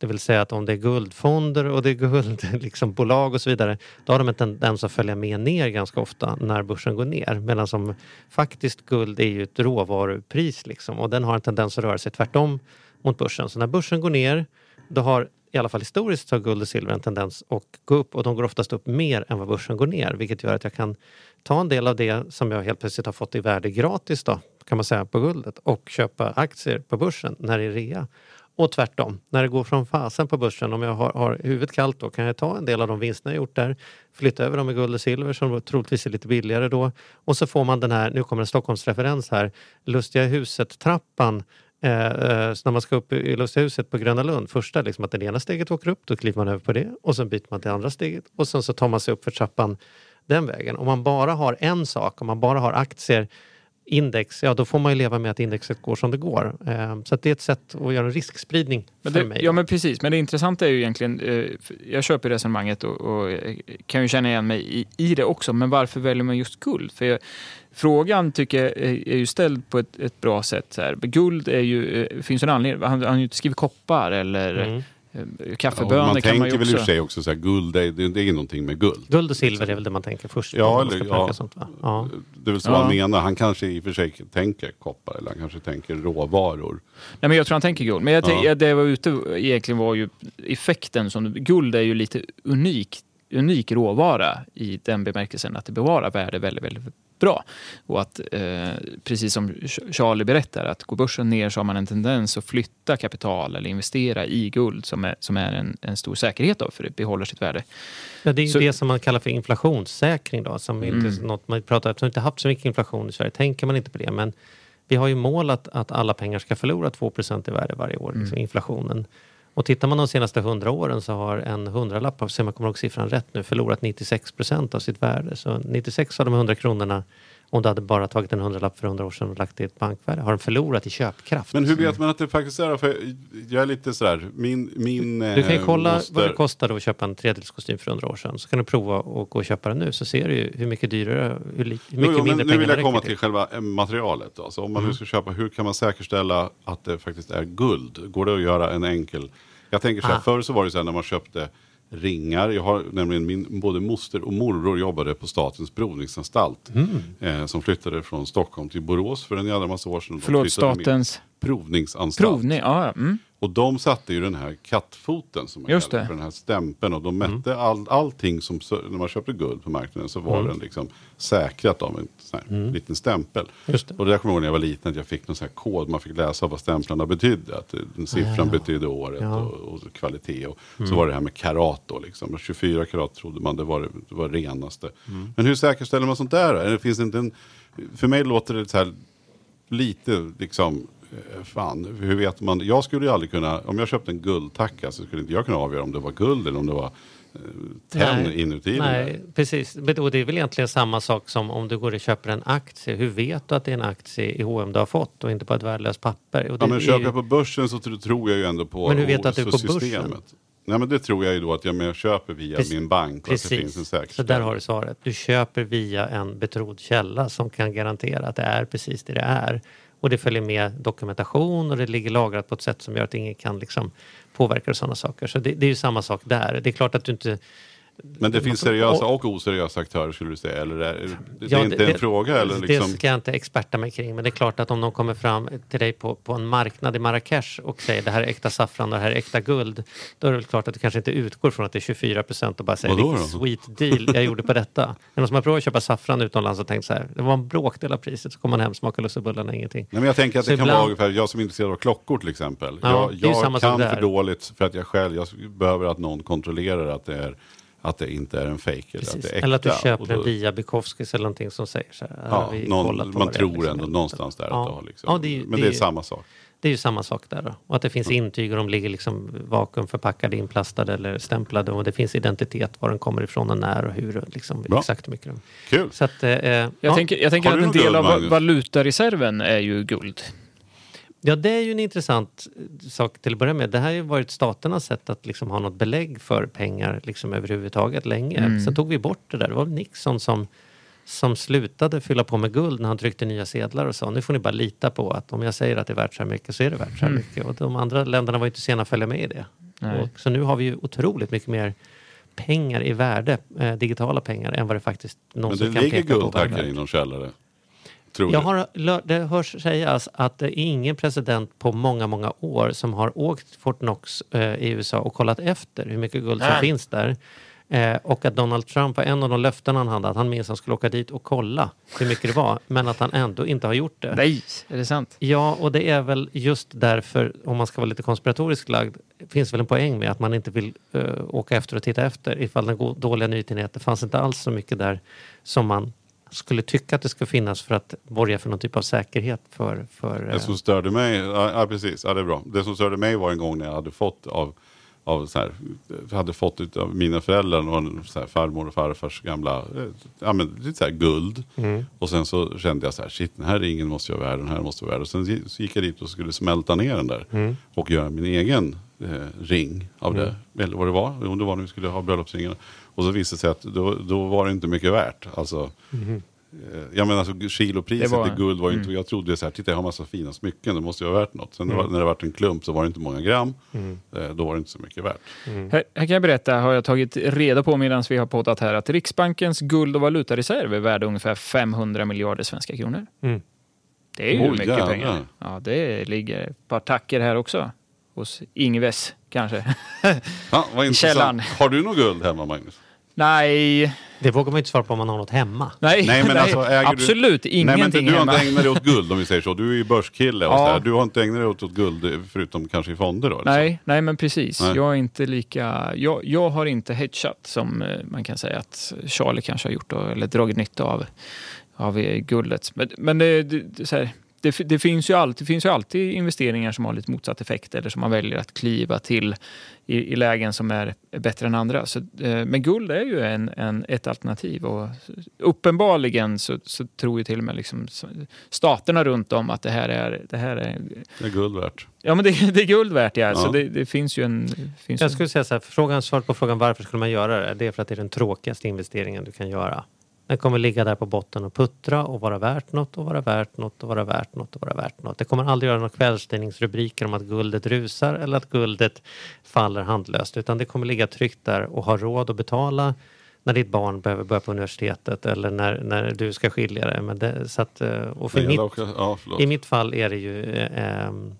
Det vill säga att om det är guldfonder och det är guldbolag liksom bolag och så vidare, då har de en tendens att följa med ner ganska ofta när börsen går ner. Medan som faktiskt guld är ju ett råvarupris liksom, och den har en tendens att röra sig tvärtom mot börsen. Så när börsen går ner, då har i alla fall historiskt så har guld och silver en tendens att gå upp och de går oftast upp mer än vad börsen går ner vilket gör att jag kan ta en del av det som jag helt plötsligt har fått i värde gratis då, kan man säga, på guldet och köpa aktier på börsen när det är rea. Och tvärtom, när det går från fasen på börsen, om jag har, har huvudet kallt då kan jag ta en del av de vinsterna jag gjort där, flytta över dem i guld och silver som troligtvis är lite billigare då. Och så får man den här, nu kommer en Stockholmsreferens här, Lustiga huset-trappan Eh, eh så när man ska upp i Lustiga huset på Gröna Lund, första liksom att det ena steget åker upp, då kliver man över på det och sen byter man till andra steget och sen så tar man sig upp för trappan den vägen. Om man bara har en sak, om man bara har aktier, index, ja då får man ju leva med att indexet går som det går. Eh, så det är ett sätt att göra en riskspridning Men för det, mig. ja men precis, men det intressanta är ju egentligen, eh, jag köper resonemanget och, och eh, kan ju känna igen mig i, i det också, men varför väljer man just guld? För jag, frågan tycker jag är, ju ställd på ett, ett bra sätt. Så här. Guld är ju, finns en anledning, han han har ju inte skrivit koppar eller Mm. Eh, Ja, kaffebönor man kan man tänker ju väl i och också... för sig också så här, guld, det, det, är någonting med guld. Guld och silver är väl det man tänker först. Ja, eller- ska ja. Sånt, va? ja. Det är väl så Ja. han menar. Han kanske i och för sig tänker koppar eller han kanske tänker råvaror. Nej, men jag tror han tänker guld. Men jag, Ja. ja. det jag var ute egentligen var ju effekten. Som, guld är ju lite unik, unik råvara i den bemärkelsen att det bevarar värde väldigt, väldigt bra. Och att, eh, precis som Charlie berättar, att går börsen ner så har man en tendens att flytta kapital eller investera i guld som är, som är en, en stor säkerhet då, för det behåller sitt värde. Ja, det är ju Så- det som man kallar för inflationssäkring då, som inte är något man pratar eftersom vi inte haft så mycket inflation i Sverige tänker man inte på det. Men vi har ju mål att, att alla pengar ska förlora 2% i värde varje år, liksom inflationen. Och tittar man de senaste 100 åren så har en hundralapp, så man kommer ihåg siffran rätt nu, förlorat 96% av sitt värde. Så 96 av de 100 kronorna, om du hade bara tagit en hundralapp för 100 år sedan och lagt det i ett bankvärde, har de förlorat i köpkraft. Men hur vet man att det faktiskt är? För jag är lite sådär, min... min Du kan ju eh, kolla moster- vad det kostade att köpa en tredelskostym för 100 år sedan. Så kan du prova att gå och köpa den nu så ser du ju hur mycket dyrare, hur, li- hur Jo, mycket jo, men mindre nu pengar vill det jag komma räcker till själva eh, materialet. Då. Så om man nu ska köpa, hur kan man säkerställa att det faktiskt är guld? Går det att göra en enkel... Jag tänker så här, Ah. förr så var det så här när man köpte ringar. Jag har nämligen min både moster och morbror jobbade på Statens provningsanstalt. Mm. Eh, som flyttade från Stockholm till Borås för en jävla massa år sedan. Förlåt, statens Provningsanstalt. provning. Ja, ja. Mm. Och de satte ju den här kattfoten som man Just kallar för den här stämpeln. Och de mätte all, allting som, när man köpte guld på marknaden så var den liksom säkrat av en sån här liten stämpel. Just det. Och det där kommer jag ihåg när jag var liten att jag fick någon sån här kod. Man fick läsa vad stämplarna betydde. Att eh, den siffran betydde året Ja. och, och kvalitet. Och så var det här med karat då liksom. Och 24 karat trodde man det var det var renaste. Men hur säkerställer man sånt där? Eller finns det inte en... För mig låter det så här lite liksom, fan, hur vet man? Jag skulle ju aldrig kunna, om jag köpte en guldtacka så skulle inte jag kunna avgöra om det var guld eller om det var eh, tenn Nej. inuti. den. Nej, precis. Men då- det är väl egentligen samma sak som om du går och köper en aktie. Hur vet du att det är en aktie i H&M du har fått och inte på ett värdelöst papper? Och det Ja, men köper ju- jag på börsen så tr- tror jag ju ändå på Men hur vet du att du är på systemet. börsen? Nej men det tror jag ju då att jag, men jag köper via Precis. min bank och att det finns en Precis, så där har du svaret. Du köper via en betrodd källa som kan garantera att det är precis det det är. Och det följer med dokumentation och det ligger lagrat på ett sätt som gör att ingen kan liksom påverka och sådana saker. Så det, det är ju samma sak där. Det är klart att du inte men det finns seriösa och oseriösa aktörer skulle du säga? Eller är, det, Ja, är inte en fråga? Eller Det liksom, ska jag inte experta mig kring, men det är klart att om de kommer fram till dig på, på en marknad i Marrakesh och säger det här är äkta saffran och det här är äkta guld, då är det klart att du kanske inte utgår från att det är 24 procent och bara säger vilken sweet deal jag gjorde på detta. Är det någon som har provat att köpa saffran utomlands och tänkt så här, det var en bråkdel av priset, så kommer man hem, smakar lussebullarna ingenting. Nej, men jag tänker att Så det kan ibland- vara ungefär, jag som är intresserad av klockor till exempel. Ja, jag det jag kan för dåligt för att jag själv, jag behöver att någon kontrollerar att det, är, att det inte är en fake eller att det är äkta. Eller att du köper då- en via Bukowskis eller någonting som säger så här. Ja, någon, man tror liksom. ändå någonstans där Ja. att det har liksom. Ja, det är ju- Men det det är ju- samma sak. Det är ju samma sak där då. Och att det finns intyg och de ligger liksom vakuumförpackade, inplastade eller stämplade och det finns identitet var den kommer ifrån och när och hur och liksom Bra. exakt mycket. Kul! Så att, eh, Jag ja. tänker, jag tänker att du en del av Magnus? valutareserven är ju guld. Ja, det är ju en intressant sak till att börja med. Det här har ju varit staternas sätt att liksom ha något belägg för pengar liksom överhuvudtaget länge. Mm. Sen tog vi bort det där. Det var Nixon som som slutade fylla på med guld när han tryckte nya sedlar och sa nu får ni bara lita på att om jag säger att det är värt så här mycket så är det värt så här Mm. mycket. Och de andra länderna var ju inte sena att följa med i det. Och, så nu har vi ju otroligt mycket mer pengar i värde, eh, digitala pengar, än vad det faktiskt Men någonsin det kan ligger peka på. guldtackar i någon källare. Tror Jag har, det hörs sägas att det är ingen president på många, många år som har åkt Fort Knox eh, i USA och kollat efter hur mycket guld som Nej. finns där. Eh, och att Donald Trump var en av de löften han hade, att han minst skulle åka dit och kolla hur mycket det var, men att han ändå inte har gjort det. Nej, är det sant? Ja, och det är väl just därför, om man ska vara lite konspiratoriskt lagd, finns väl en poäng med att man inte vill eh, åka efter och titta efter ifall den dåliga nyheten det fanns inte alls så mycket där som man skulle tycka att det ska finnas för att borga för någon typ av säkerhet för... för eh, Det som störde mig, ja, precis, ja, det är bra. Det som störde mig var en gång när jag hade fått av, av så här, hade fått utav mina föräldrar och så här, farmor och farfars gamla, eh, ja men lite så här guld. Mm. Och sen så kände jag så här, shit den här ringen måste jag vara värd, den här måste jag vara värd. Och sen så gick jag dit och skulle smälta ner den där. Mm. Och göra min egen eh, ring av det. Eller vad det var, om det var när vi skulle ha bröllopsringen. Och så visade det sig att då, då var det inte mycket värt. Alltså, Mm. Eh, Jag menar alltså kilopriset Det var- i guld var ju inte, jag trodde så här, titta jag har massa fina smycken, det måste ju vara värt något. Sen var, när det varit en klump så var det inte många gram, eh, då var det inte så mycket värt. Här, här kan jag berätta, har jag tagit reda på medan vi har poddat här, att Riksbankens guld och valutareserv är värda ungefär 500 miljarder svenska kronor. Mm. Det är ju Oj, mycket jävlar. pengar. Ja, det ligger ett par tacker här också. Hos Ingves kanske. Ja, vad intressant. Källan. Har du något guld hemma Magnus? nej, Det vågar man inte svara på om man har något hemma. nej, Nej, men alltså, äger du- absolut Nej, men ingenting du har hemma. inte ägnat dig åt guld om vi säger så. Du är ju börskille och Ja. så där. Du har inte ägnat dig åt, åt guld eh, förutom kanske i fonder då? eller så? Nej, nej, men precis. Nej. Jag är inte lika... Jag, jag har inte hedgat som eh, man kan säga att Charlie kanske har gjort då, eller dragit nytta av, av eh, guldet. Men, men det, det, det, är så här, det, det, finns ju alltid, det finns ju alltid investeringar som har lite motsatt effekt eller som man väljer att kliva till i, i lägen som är bättre än andra. Så, eh, men guld är ju en, en, ett alternativ och uppenbarligen så, så tror ju till och med liksom staterna runt om att det här är, det här är Det är guld värt. Ja, men det, det är guld värt, ja. Ja. Så det, det finns ju en... Finns Jag skulle säga så här, frågan, svaret på frågan varför skulle man göra det, det är för att det är den tråkigaste investeringen du kan göra. Den kommer ligga där på botten och puttra och vara värt något och vara värt något och vara värt något och vara värt något. Det kommer aldrig göra några kvällstidningsrubriker om att guldet rusar eller att guldet faller handlöst utan det kommer ligga tryggt där och ha råd att betala när ditt barn behöver börja på universitetet eller när, när du ska skilja dig. Men det, så att, eh, och för mitt, också- ja, i mitt fall är det ju, eh, ehm,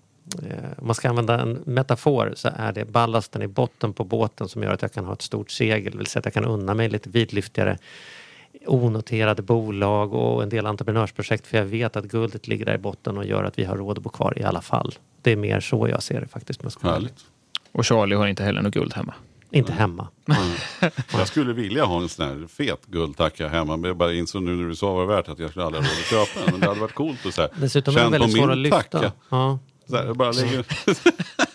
eh, om man ska använda en metafor, så är det ballasten i botten på båten som gör att jag kan ha ett stort segel, det vill säga att jag kan unna mig lite vidlyftigare onoterade bolag och en del entreprenörsprojekt för jag vet att guldet ligger där i botten och gör att vi har råd att bo kvar i alla fall. Det är mer så jag ser det faktiskt. ärlig. Härligt. Och Charlie har inte heller något guld hemma. Inte hemma. Jag skulle vilja ha en sån här fet guldtacka hemma, men jag bara insåg nu när du sa vad det var värt att jag skulle aldrig ha råd att köpa den. Men det hade varit coolt att säga. Dessutom är den väldigt svår att lyfta. Ja. Så här, jag bara lägger...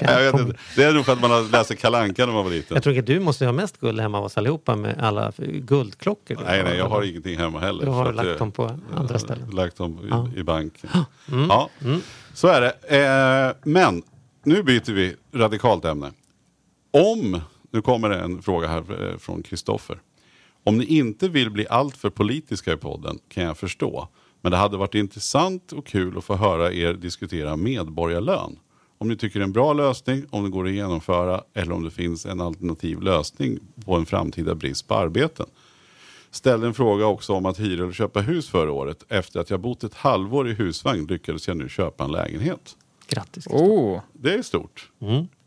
Jag vet inte. Det är nog för att man har läst Kalanka när man var liten. Jag tror att du måste ha mest guld hemma av oss allihopa med alla guldklockor. Nej, nej, jag har ingenting hemma heller. Du har lagt jag- dem på andra ställen. Lagt dem i, Ja. i bank. Mm. Ja, så är det. Eh, men nu byter vi radikalt ämne. Om, nu kommer det en fråga här eh, från Kristoffer. Om ni inte vill bli alltför politiska i podden kan jag förstå. Men det hade varit intressant och kul att få höra er diskutera medborgarlön. Om ni tycker det är en bra lösning, om det går att genomföra eller om det finns en alternativ lösning på en framtida brist på arbeten. Ställde en fråga också om att hyra eller köpa hus förra året. Efter att jag bott ett halvår i husvagn lyckades jag nu köpa en lägenhet. Grattis. Oh, Det är stort.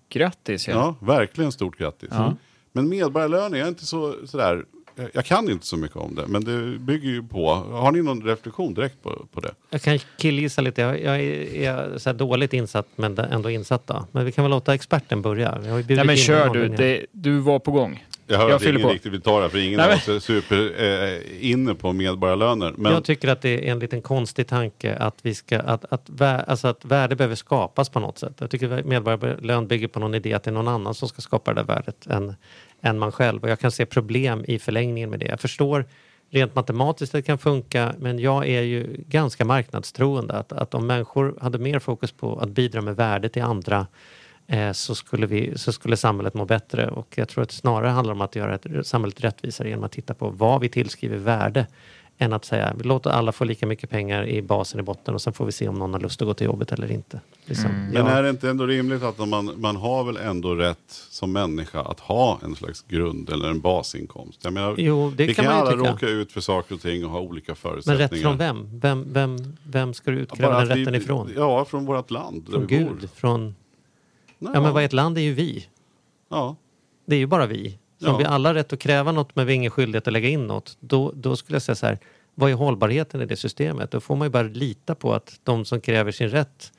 grattis ja. Ja, verkligen stort grattis. Ja. Men medborgarlön är inte så, sådär, jag kan inte så mycket om det, men det bygger ju på, har ni någon reflektion direkt på, på det? Jag kan killgissa lite. Jag, jag är, är så här dåligt insatt men ändå insatt. Då. Men vi kan väl låta experten börja. Nej men kör du, det, du var på gång. Jag hör Jag att ingen på. riktigt vill ta det, för ingen är super eh, inne på medborgarlöner. Men Jag tycker att det är en liten konstig tanke att, vi ska, att, att, vä- alltså att värde behöver skapas på något sätt. Jag tycker medborgarlön bygger på någon idé att det är någon annan som ska skapa det där värdet än, än man själv. Och jag kan se problem i förlängningen med det. Jag förstår rent matematiskt att det kan funka men jag är ju ganska marknadstroende. Att, att om människor hade mer fokus på att bidra med värde till andra eh, så, skulle vi, så skulle samhället må bättre. Och jag tror att det snarare handlar om att göra ett, samhället rättvisare genom att titta på vad vi tillskriver värde än att säga låt alla få lika mycket pengar i basen i botten och sen får vi se om någon har lust att gå till jobbet eller inte. Liksom. Men Ja. är det inte ändå rimligt att man, man har väl ändå rätt som människa att ha en slags grund eller en basinkomst? Jag menar, Jo, det vi kan kan alla tycka. råka ut för saker och ting och ha olika Men förutsättningar. rätt från vem? Vem, vem, vem ska du utkräva den att vi- rätten ifrån? Ja, från vårt land Från Gud? bor. Från... Ja, Ja men vad är ett land? Det är ju vi. ja. Det är ju bara vi. Så om Ja. vi alla har rätt att kräva något men vi har ingen skyldighet att lägga in något, då, då skulle jag säga så här, vad är hållbarheten i det systemet? Då får man ju bara lita på att de som kräver sin rätt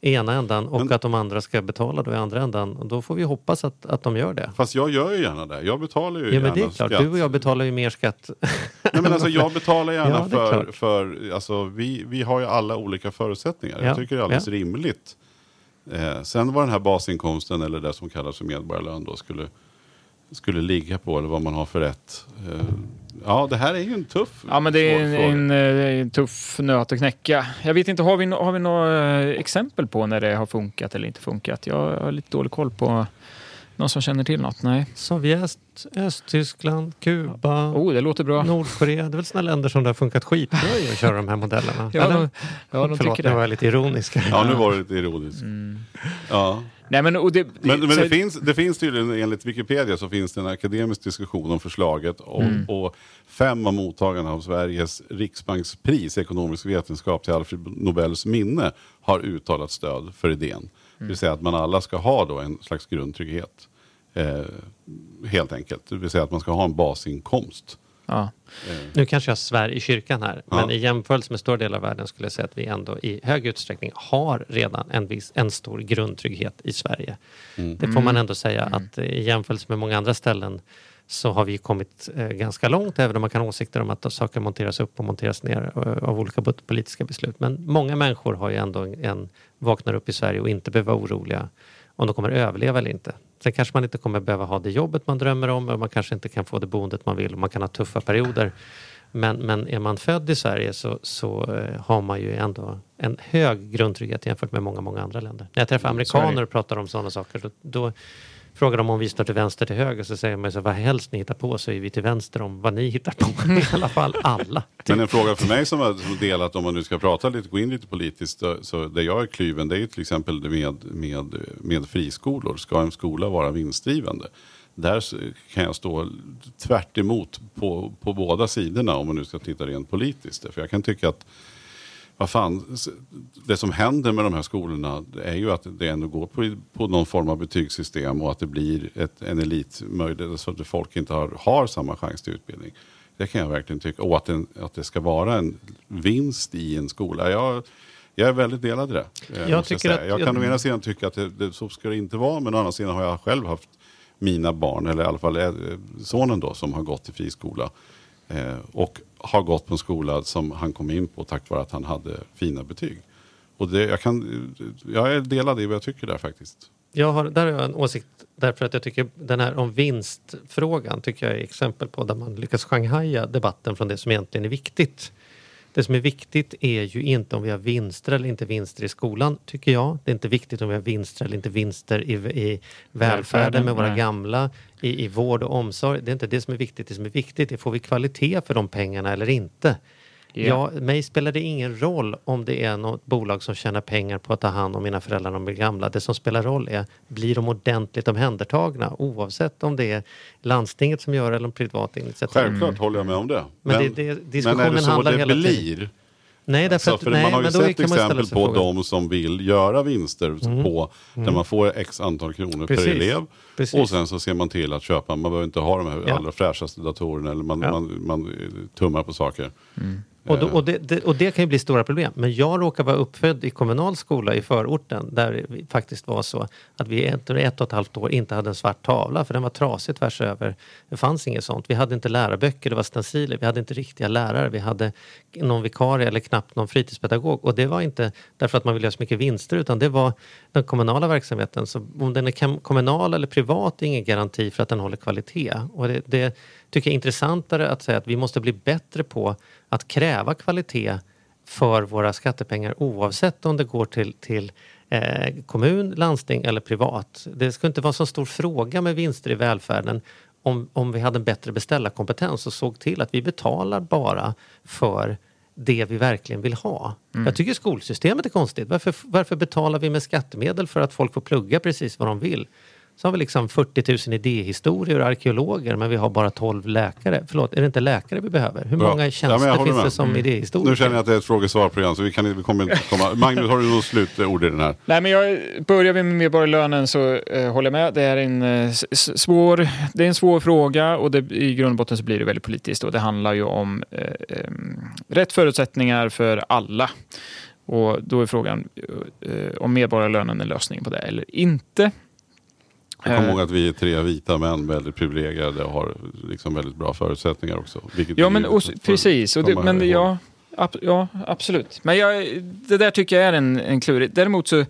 i ena ändan och Men- att de andra ska betala då i andra ändan. Och då får vi hoppas att, att de gör det. Fast jag gör ju gärna det. Jag betalar ju Ja gärna men det är klart, skatt. du och jag betalar ju mer skatt. Nej, men alltså, jag betalar gärna Ja, för, för alltså, vi, vi har ju alla olika förutsättningar. Ja, Jag tycker det är alldeles ja. rimligt. Eh, sen vad den här basinkomsten eller det som kallas för medborgarlön då skulle, skulle ligga på eller vad man har för rätt. Eh, ja, det här är ju en tuff Ja men det är en, en, eh, en tuff nöt att knäcka. Jag vet inte, har vi, har vi några eh, exempel på när det har funkat eller inte funkat? Jag har lite dålig koll på någon som känner till något. Nej. Sovjet, Östtyskland, Kuba, Oh, det låter bra. Nordkorea. Det är väl sådana länder som det har funkat skitbra i att köra de här modellerna? Ja, Eller? de, ja, de Förlåt, tycker nu var det. jag lite ironisk. Ja, nu var det lite ironiskt. Ja. Nej, men, och det, Men, men det, finns, det finns tydligen, enligt Wikipedia, så finns det en akademisk diskussion om förslaget. Och, Mm. och fem av mottagarna av Sveriges riksbankspris i ekonomisk vetenskap till Alfred Nobels minne har uttalat stöd för idén. Mm. Det vill säga att man alla ska ha då en slags grundtrygghet. Eh, helt enkelt. Det vill säga att man ska ha en basinkomst. Ja. Nu kanske jag svär i kyrkan här, Ja. men i jämförelse med stora delar av världen skulle jag säga att vi ändå i hög utsträckning har redan en, viss, en stor grundtrygghet i Sverige. Det får man ändå säga att eh, i jämförelse med många andra ställen så har vi kommit eh, ganska långt, även om man kan ha åsikter om att saker monteras upp och monteras ner eh, av olika politiska beslut. Men många människor har ju ändå en, en vaknar upp i Sverige och inte behöver vara oroliga om de kommer överleva eller inte. Sen kanske man inte kommer behöva ha det jobbet man drömmer om och man kanske inte kan få det boendet man vill och man kan ha tuffa perioder. Men, men är man född i Sverige så, så eh, har man ju ändå en hög grundtrygghet jämfört med många, många andra länder. När jag träffar amerikaner och pratar om sådana saker då, då frågar de om vi står till vänster till höger så säger man så vad helst ni hittar på så är vi till vänster om vad ni hittar på. I alla fall alla. Men en fråga för mig som har delat, om man nu ska prata lite, gå in lite politiskt, så, där jag är kluven, det är ju till exempel med, med, med friskolor. Ska en skola vara vinstdrivande? Där kan jag stå tvärt emot på, på båda sidorna om man nu ska titta rent politiskt. För jag kan tycka att vad fan, det som händer med de här skolorna är ju att det ändå går på, på någon form av betygssystem och att det blir ett, en elitmöjlighet så att folk inte har, har samma chans till utbildning. Det kan jag verkligen tycka. Och att, en, att det ska vara en vinst i en skola. Jag, jag är väldigt delad i det. eh, Jag tycker säga. att- jag kan jag- å ena sidan tycka att det, det, så ska det inte vara. Men å andra sidan har jag själv haft mina barn, eller i alla fall eh, sonen då, som har gått i friskola. Eh, och har gått på en skola som han kom in på tack vare att han hade fina betyg. Och det, jag, kan, jag är delad i vad jag tycker där faktiskt. Jag har, där har jag en åsikt därför att jag tycker den här om vinstfrågan tycker jag är exempel på där man lyckas shanghaja debatten från det som egentligen är viktigt. Det som är viktigt är ju inte om vi har vinster eller inte vinster i skolan, tycker jag. Det är inte viktigt om vi har vinster eller inte vinster i, i välfärden med våra nej. gamla, i, i vård och omsorg. Det är inte det som är viktigt. Det som är viktigt är får vi kvalitet för de pengarna eller inte. Ja, mig spelar det ingen roll om det är något bolag som tjänar pengar på att ta hand om mina föräldrar när de blir gamla. Det som spelar roll är, blir de ordentligt omhändertagna? Oavsett om det är landstinget som gör det eller en privat initiativ. Självklart håller jag med om det. Men det- det- diskussionen men är det så handlar det hela tiden- blir? Nej, därför Alltså, att, nej, man har ju men sett man exempel på frågan. Mm. de som vill göra vinster på där man får x antal kronor Precis. per elev. Precis. Och sen så ser man till att köpa, man behöver inte ha de här Ja. allra fräschaste datorerna eller man, Ja. man, man eh, tummar på saker. Och, då, och, det, det, och det kan ju bli stora problem. Men jag råkar vara uppfödd i kommunal skola i förorten där det faktiskt var så att vi ett, ett och ett halvt år inte hade en svart tavla för den var trasig tvärs över. Det fanns inget sånt. Vi hade inte lärarböcker, det var stenciler. Vi hade inte riktiga lärare. Vi hade någon vikarie eller knappt någon fritidspedagog. Och det var inte därför att man ville göra så mycket vinster utan det var den kommunala verksamheten. Så om den är kommunal eller privat är ingen garanti för att den håller kvalitet. Och det, det tycker jag är intressantare att säga att vi måste bli bättre på att kräva kvalitet för våra skattepengar oavsett om det går till, till eh, kommun, landsting eller privat. Det ska inte vara så stor fråga med vinster i välfärden om, om vi hade en bättre beställarkompetens och såg till att vi betalar bara för det vi verkligen vill ha. Jag tycker skolsystemet är konstigt. Varför, varför betalar vi med skattemedel för att folk får plugga precis vad de vill? Så har vi liksom 40 000 idéhistorier och arkeologer men vi har bara 12 läkare. Förlåt, är det inte läkare vi behöver? Hur Bra. många Ja, tjänster håller finns det med. som idéhistoriker? Nu känner jag att det är ett frågesvarprogram så vi, kan, vi kommer inte komma... Magnus, har du något slutord i den här? Nej, men jag börjar vi med medborgarlönen så eh, håller jag med. Det är en eh, svår, det är en svår fråga och det, i grund och botten så blir det väldigt politiskt. Och det handlar ju om eh, em, rätt förutsättningar för alla. Och då är frågan eh, om medborgarlönen är lösningen på det eller inte. Jag kommer Eh, ihåg att vi är tre vita män, väldigt privilegierade och har liksom väldigt bra förutsättningar också. Ja, men och, precis. Och det, men ihåg. ja, ab, ja, absolut. Men jag, det där tycker jag är en, en klurig. Däremot så eh,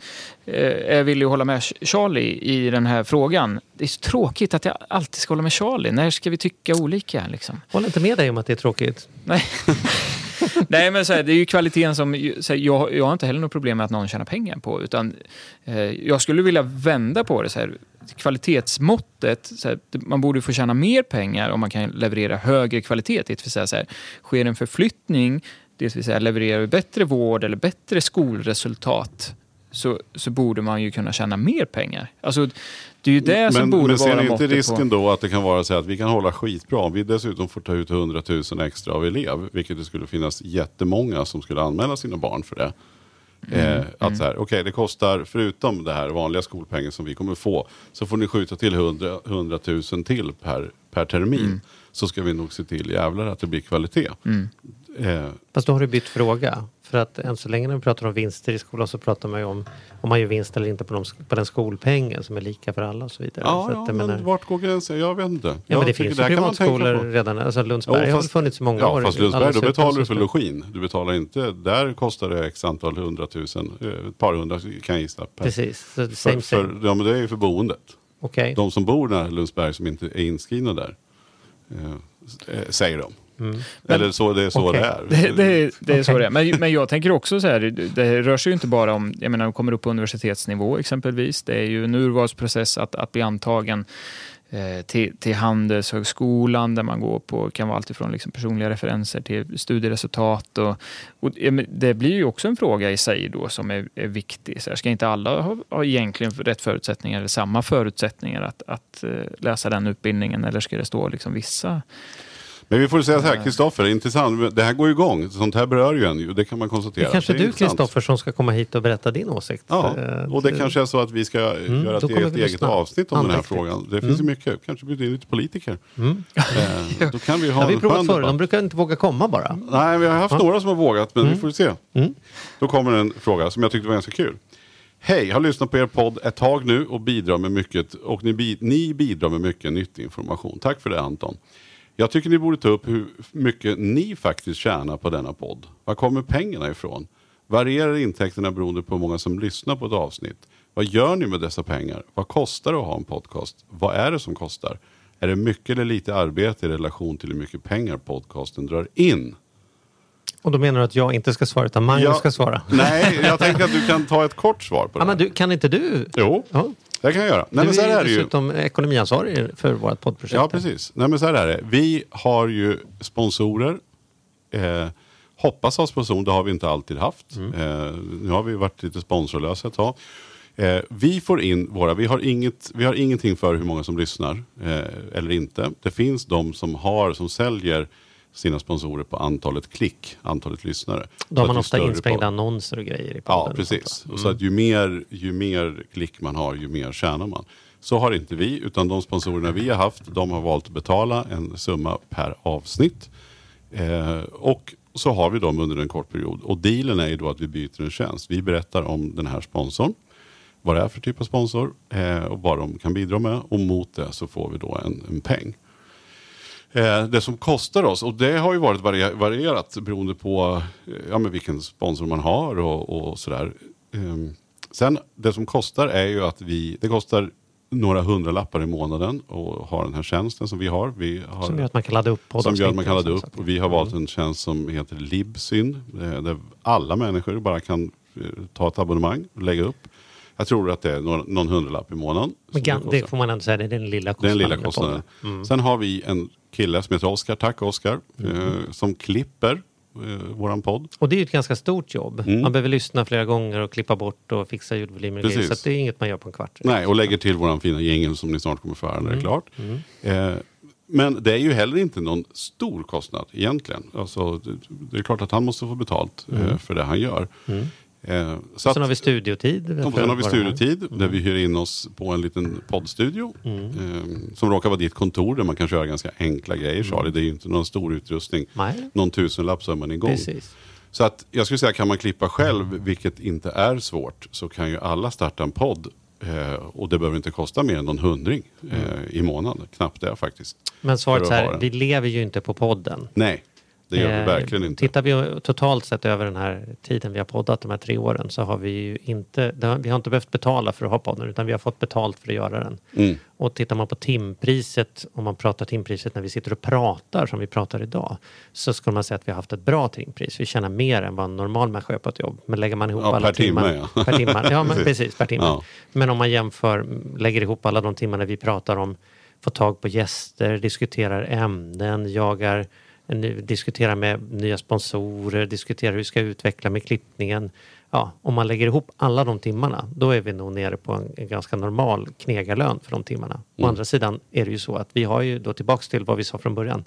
är jag villig att hålla med Charlie i den här frågan. Det är så tråkigt att jag alltid ska hålla med Charlie. När ska vi tycka olika? Liksom? Håller inte med dig om att det är tråkigt. Nej. Nej, men så här, det är ju kvaliteten som... Så här, jag, jag har inte heller något problem med att någon tjänar pengar på. Utan, eh, jag skulle vilja vända på det. Så här, kvalitetsmåttet, så här, man borde få tjäna mer pengar om man kan leverera högre kvalitet. Det vill säga, så här, sker en förflyttning, det vill säga levererar vi bättre vård eller bättre skolresultat så, så borde man ju kunna tjäna mer pengar. Alltså, det är ju det som men, borde men ser vara ni inte risken på... då att det kan vara så att vi kan hålla skitbra om vi dessutom får ta ut 100 000 extra av elev, vilket det skulle finnas jättemånga som skulle anmäla sina barn för det. Mm, Eh, att så här, okej det kostar, förutom det här vanliga skolpengen som vi kommer få, så får ni skjuta till 100, 100 000 till per, per termin. Mm. Så ska vi nog se till jävlar att det blir kvalitet. Eh, Fast då har du bytt fråga. För att än så länge när vi pratar om vinster i skolan så pratar man ju om om man gör vinst eller inte på, de, på den skolpengen som är lika för alla och så vidare. ja, så ja men menar, vart går gränsen? Jag vet inte. ja, Jag men det finns ju privatskolor redan. Alltså Lundsberg Jo, har fast- funnits i många ja, år. fast Lundsberg, då betalar du för login. Du betalar inte, där kostar det x antal hundratusen, eh, ett par hundra kan jag gissa. Per, Precis, så för, same för, same. ja, men det är ju för boendet. Okej. De som bor nära Lundsberg som inte är inskrivna där, eh, eh, de. Eller så, det är så Okej. det är. Det, det, det är så det är. Men, men jag tänker också så här, det rör sig ju inte bara om, jag menar, kommer upp på universitetsnivå exempelvis. Det är ju en urvalsprocess att, att bli antagen eh, till, till Handelshögskolan där man går på, kan vara alltifrån liksom personliga referenser till studieresultat. Och, och det blir ju också en fråga i sig då som är, är viktig. Så här, ska inte alla ha, ha egentligen rätt förutsättningar eller samma förutsättningar att, att eh, läsa den utbildningen eller ska det stå liksom vissa Men vi får säga så här, Kristoffer, intressant. Det här går ju igång. Sånt här berör ju en. Det kan man Det konstatera. är kanske är du. Kristoffer som ska komma hit och berätta din åsikt. Ja, Eh, och det kanske är så att vi ska göra Mm, då ett eget, eget avsnitt om den här frågan. Det finns ju mycket. Kanske bjuda in lite politiker. Mm. Eh, då kan vi ha Det har vi provat förr, de brukar inte våga komma bara. Nej, vi har haft Ja. några som har vågat, men vi får se. Mm. Då kommer en fråga som jag tyckte var ganska kul. Hej, har lyssnat på er podd ett tag nu och bidrar med mycket och ni, ni bidrar med mycket nyttig information. Tack för det Anton. Jag tycker ni borde ta upp hur mycket ni faktiskt tjänar på denna podd. Var kommer pengarna ifrån? Varierar intäkterna beroende på hur många som lyssnar på ett avsnitt? Vad gör ni med dessa pengar? Vad kostar det att ha en podcast? Vad är det som kostar? Är det mycket eller lite arbete i relation till hur mycket pengar podcasten drar in? Och då menar du att jag inte ska svara utan Magnus Ja. ska svara? Nej, jag tänker att du kan ta ett kort svar på det. Ja, men du, kan inte du? Jo, Ja. Det kan jag göra. Nej, du men så här är är ju. dessutom ekonomiansvarig för vårt poddprojekt. Ja, precis. Nej, men så här är det. Vi har ju sponsorer. Eh, hoppas ha sponsorer, det har vi inte alltid haft. Eh, nu har vi varit lite sponsorlösa ett tag. Eh, vi får in våra, vi har, inget, vi har ingenting för hur många som lyssnar eh, eller inte. Det finns de som har, som säljer sina sponsorer på antalet klick, antalet lyssnare. Då har man ofta insprängda podd- annonser och grejer i podden. Ja, precis. Och Så att ju mer, ju mer klick man har, ju mer tjänar man. Så har inte vi, utan de sponsorerna vi har haft, de har valt att betala en summa per avsnitt. Eh, och så har vi dem under en kort period. Och dealen är ju då att vi byter en tjänst. Vi berättar om den här sponsorn, vad det är för typ av sponsor eh, och vad de kan bidra med. Och mot det så får vi då en, en peng. Eh, det som kostar oss, och det har ju varit varie- varierat beroende på eh, ja, men vilken sponsor man har och, och sådär. Ehm, sen det som kostar är ju att vi, det kostar några hundralappar i månaden och ha den här tjänsten som vi har. Vi har Som gör att man kan ladda upp som poddavsnitt. gör att man kan ladda upp. Och vi har valt en tjänst som heter Libsyn. eh, Där alla människor bara kan ta ett abonnemang och lägga upp. Jag tror att det är någon, någon hundralapp i månaden. Gan- det det får man ändå säga, det är den lilla Den kostnaden. lilla med kostnaden. Mm. Sen har vi en kille som heter Oskar, tack Oskar, eh, som klipper eh, våran podd. Och det är ju ett ganska stort jobb. Mm. Man behöver lyssna flera gånger och klippa bort och fixa ljudvolymer och. Så det är inget man gör på en kvart. Nej, och lägger till våran fina jingel som ni snart kommer få höra när det är klart. Eh, men det är ju heller inte någon stor kostnad egentligen. Alltså, det, är klart att han måste få betalt eh, för det han gör. Eh, så att, Sen har vi studiotid. och sen har vi studiotid där vi hyr in oss på en liten poddstudio. Eh, som råkar vara ditt kontor där man kan köra ganska enkla grejer Charlie. Det är ju inte någon stor utrustning. Nej. Någon tusenlapp så är man igång. Precis. Så att jag skulle säga, kan man klippa själv, vilket inte är svårt, så kan ju alla starta en podd. Eh, och det behöver inte kosta mer än någon hundring eh, i månaden. Knappt det faktiskt. Men svaret är att vi lever ju inte på podden. Nej, det gör vi Eh, verkligen inte. Tittar vi totalt sett över den här tiden vi har poddat, de här tre åren, så har vi ju inte, vi har inte behövt betala för att ha podden, utan vi har fått betalt för att göra den. Mm. Och tittar man på timpriset, om man pratar timpriset när vi sitter och pratar som vi pratar idag, så skulle man säga att vi har haft ett bra timpris. Vi tjänar mer än vad en normal människa gör på ett jobb. Men lägger man ihop Ja, alla per timme, timmar... ja. Per timme, ja, men Precis. precis, per timme. Ja. Men om man jämför, lägger ihop alla de timmarna vi pratar om, får tag på gäster, diskuterar ämnen, jagar, diskuterar med nya sponsorer, diskuterar hur vi ska utveckla med klippningen. Ja, om man lägger ihop alla de timmarna, då är vi nog nere på en, ganska normal knegarlön för de timmarna. Å andra sidan är det ju så att vi har ju då tillbaks till vad vi sa från början.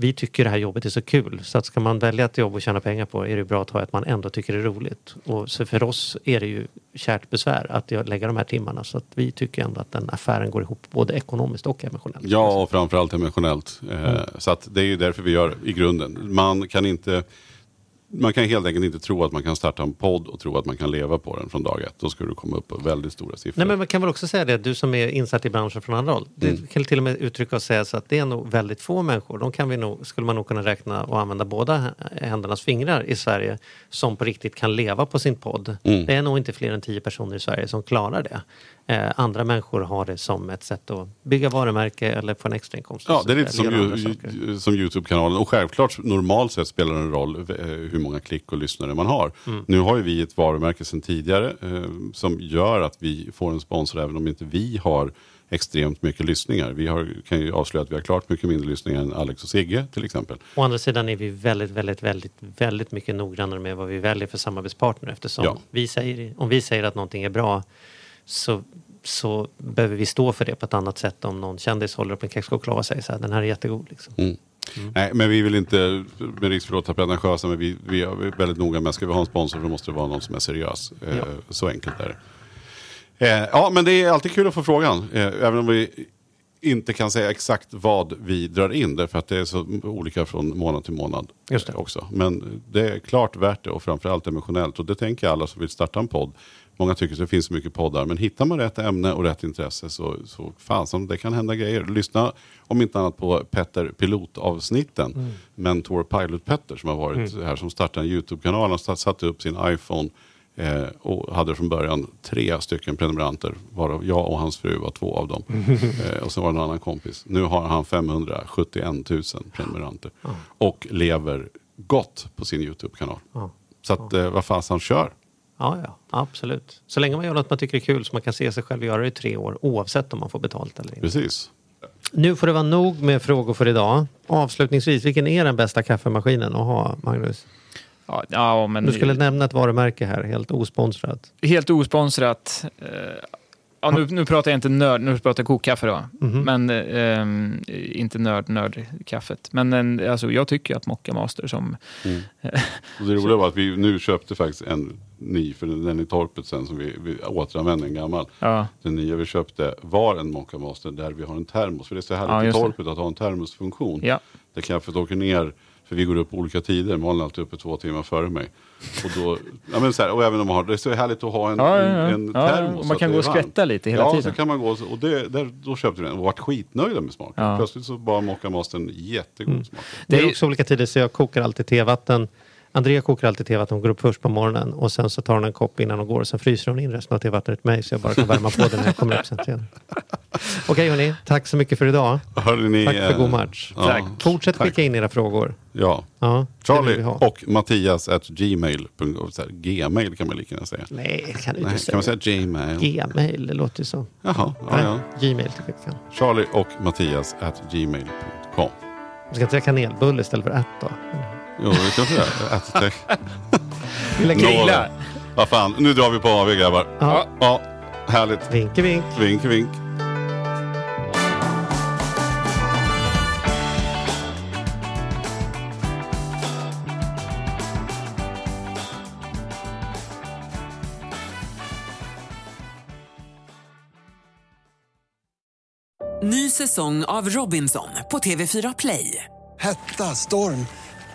Vi tycker det här jobbet är så kul så att ska man välja ett jobb och tjäna pengar på är det bra att ha ett man ändå tycker är roligt. Och så för oss är det ju kärt besvär att lägga de här timmarna så att vi tycker ändå att den affären går ihop både ekonomiskt och emotionellt. Ja, och framförallt emotionellt. Eh, Mm. Så att det är ju därför vi gör i grunden. Man kan inte man kan helt enkelt inte tro att man kan starta en podd och tro att man kan leva på den från dag ett. Då ska du komma upp på väldigt stora siffror. Nej men man kan väl också säga det, du som är insatt i branschen från andra håll. Du Mm. kan till och med uttrycka och säga så att det är nog väldigt få människor, de kan vi nog, skulle man nog kunna räkna och använda båda händernas fingrar i Sverige, som på riktigt kan leva på sin podd. Mm. Det är nog inte fler än tio personer i Sverige som klarar det. Eh, andra människor har det som ett sätt att bygga varumärke eller få en extrainkomst. Ja, det är lite som, ju, som Youtube-kanalen. Och självklart, normalt sett spelar det en roll eh, hur många klick och lyssnare man har. Mm. Nu har ju vi ett varumärke sedan tidigare eh, som gör att vi får en sponsor även om inte vi har extremt mycket lyssningar. Vi har, kan ju avslöja att vi har klart mycket mindre lyssningar än Alex och Sigge till exempel. Å andra sidan är vi väldigt, väldigt, väldigt, väldigt mycket noggrannare med vad vi väljer för samarbetspartner eftersom Ja. vi säger, om vi säger att någonting är bra så, så behöver vi stå för det på ett annat sätt om någon kändis håller upp en kexchoklad och säger så här, den här är jättegod. Liksom. Mm. Nej, men vi vill inte med risk för att låta pretentiösa, men vi, vi är väldigt noga med, ska vi ha en sponsor så måste det vara någon som är seriös. Eh, Ja. Så enkelt är det. Eh, ja, men det är alltid kul att få frågan, eh, även om vi inte kan säga exakt vad vi drar in, därför att det är så olika från månad till månad. Just det. Också. Men det är klart värt det och framförallt emotionellt. Och det tänker alla som vill starta en podd. Många tycker att det finns så mycket poddar, men hittar man rätt ämne och rätt intresse så, så fasen, det kan hända grejer. Lyssna om inte annat på Petter pilotavsnitten. Mm. Mentor Pilot Petter som har varit här som startade en YouTube-kanal. Han satt- satte upp sin iPhone eh, och hade från början tre stycken prenumeranter. Varav jag och hans fru var två av dem. eh, och så var det en annan kompis. Nu har han 571 000 prenumeranter. Och lever gott på sin YouTube-kanal. Ja. Så att, eh, vad fasen kör. Ja, ja, absolut. Så länge man gör något man tycker är kul så man kan se sig själv göra det i tre år oavsett om man får betalt eller inte. Precis. Nu får det vara nog med frågor för idag. Avslutningsvis, vilken är den bästa kaffemaskinen att ha, Magnus? Ja, ja, men Du skulle nämna ett varumärke här, helt osponsrat. helt osponsrat. Eh, ja, nu, nu pratar jag inte nörd, nu pratar jag kokkaffe då. Mhm. Men ehm, inte nörd, nörd-kaffet. Men en, alltså, jag tycker att Mocca Master som... Och det roliga var att vi nu köpte faktiskt en ny, för den i torpet sen som vi, vi återanvände en gammal. Ja, Den nya vi köpte var en Mocca Master där vi har en termos. För det är så Ja, härligt i just det. torpet att ha en termosfunktion. ja. Där kaffet åker ner, för vi går upp på olika tider. Malin är alltid uppe två timmar före mig. Och, då, ja, men så här, och även om man har, det är så härligt att ha en, Ja, ja, ja. en, Ja, termos. och man kan gå och skvätta lite hela ja, tiden. så kan man gå och det, där, då köpte vi den och varit skitnöjda med smaken. Ja. Plötsligt så bara Mocca Mastern jättegod smak. Det är Det är- också olika tider så jag kokar alltid tevatten. Andrea kokar alltid tevatten, hon går upp först på morgonen och sen så tar hon en kopp innan hon går och sen fryser hon in resten av tevattnet till mig så jag bara kan värma på den när jag kommer upp sen senare. Okej hörni, tack så mycket för idag. Hörde ni, Tack för eh, god match. ja, Tack. Fortsätt tack. skicka in era frågor. Ja. Ja, Charlie ha. och Mattias at gmail. Gmail kan man lika gärna säga. Nej, kan du Nej, inte kan man säga. säga Gmail? Gmail, det låter ju så. Jaha, ja, Nej, ja. Gmail tycker jag kan. Charlie och Mattias at gmail.com. Vi ska inte säga kanelbulle istället för ätt då. Jo, det kanske det är. Lägger Nå, Grilla. Vad fan, nu drar vi på AV grabbar. Ja. Ja, härligt. Vink, vink. Vink, vink. Ny säsong av Robinson på TV4 Play. Hetta, storm,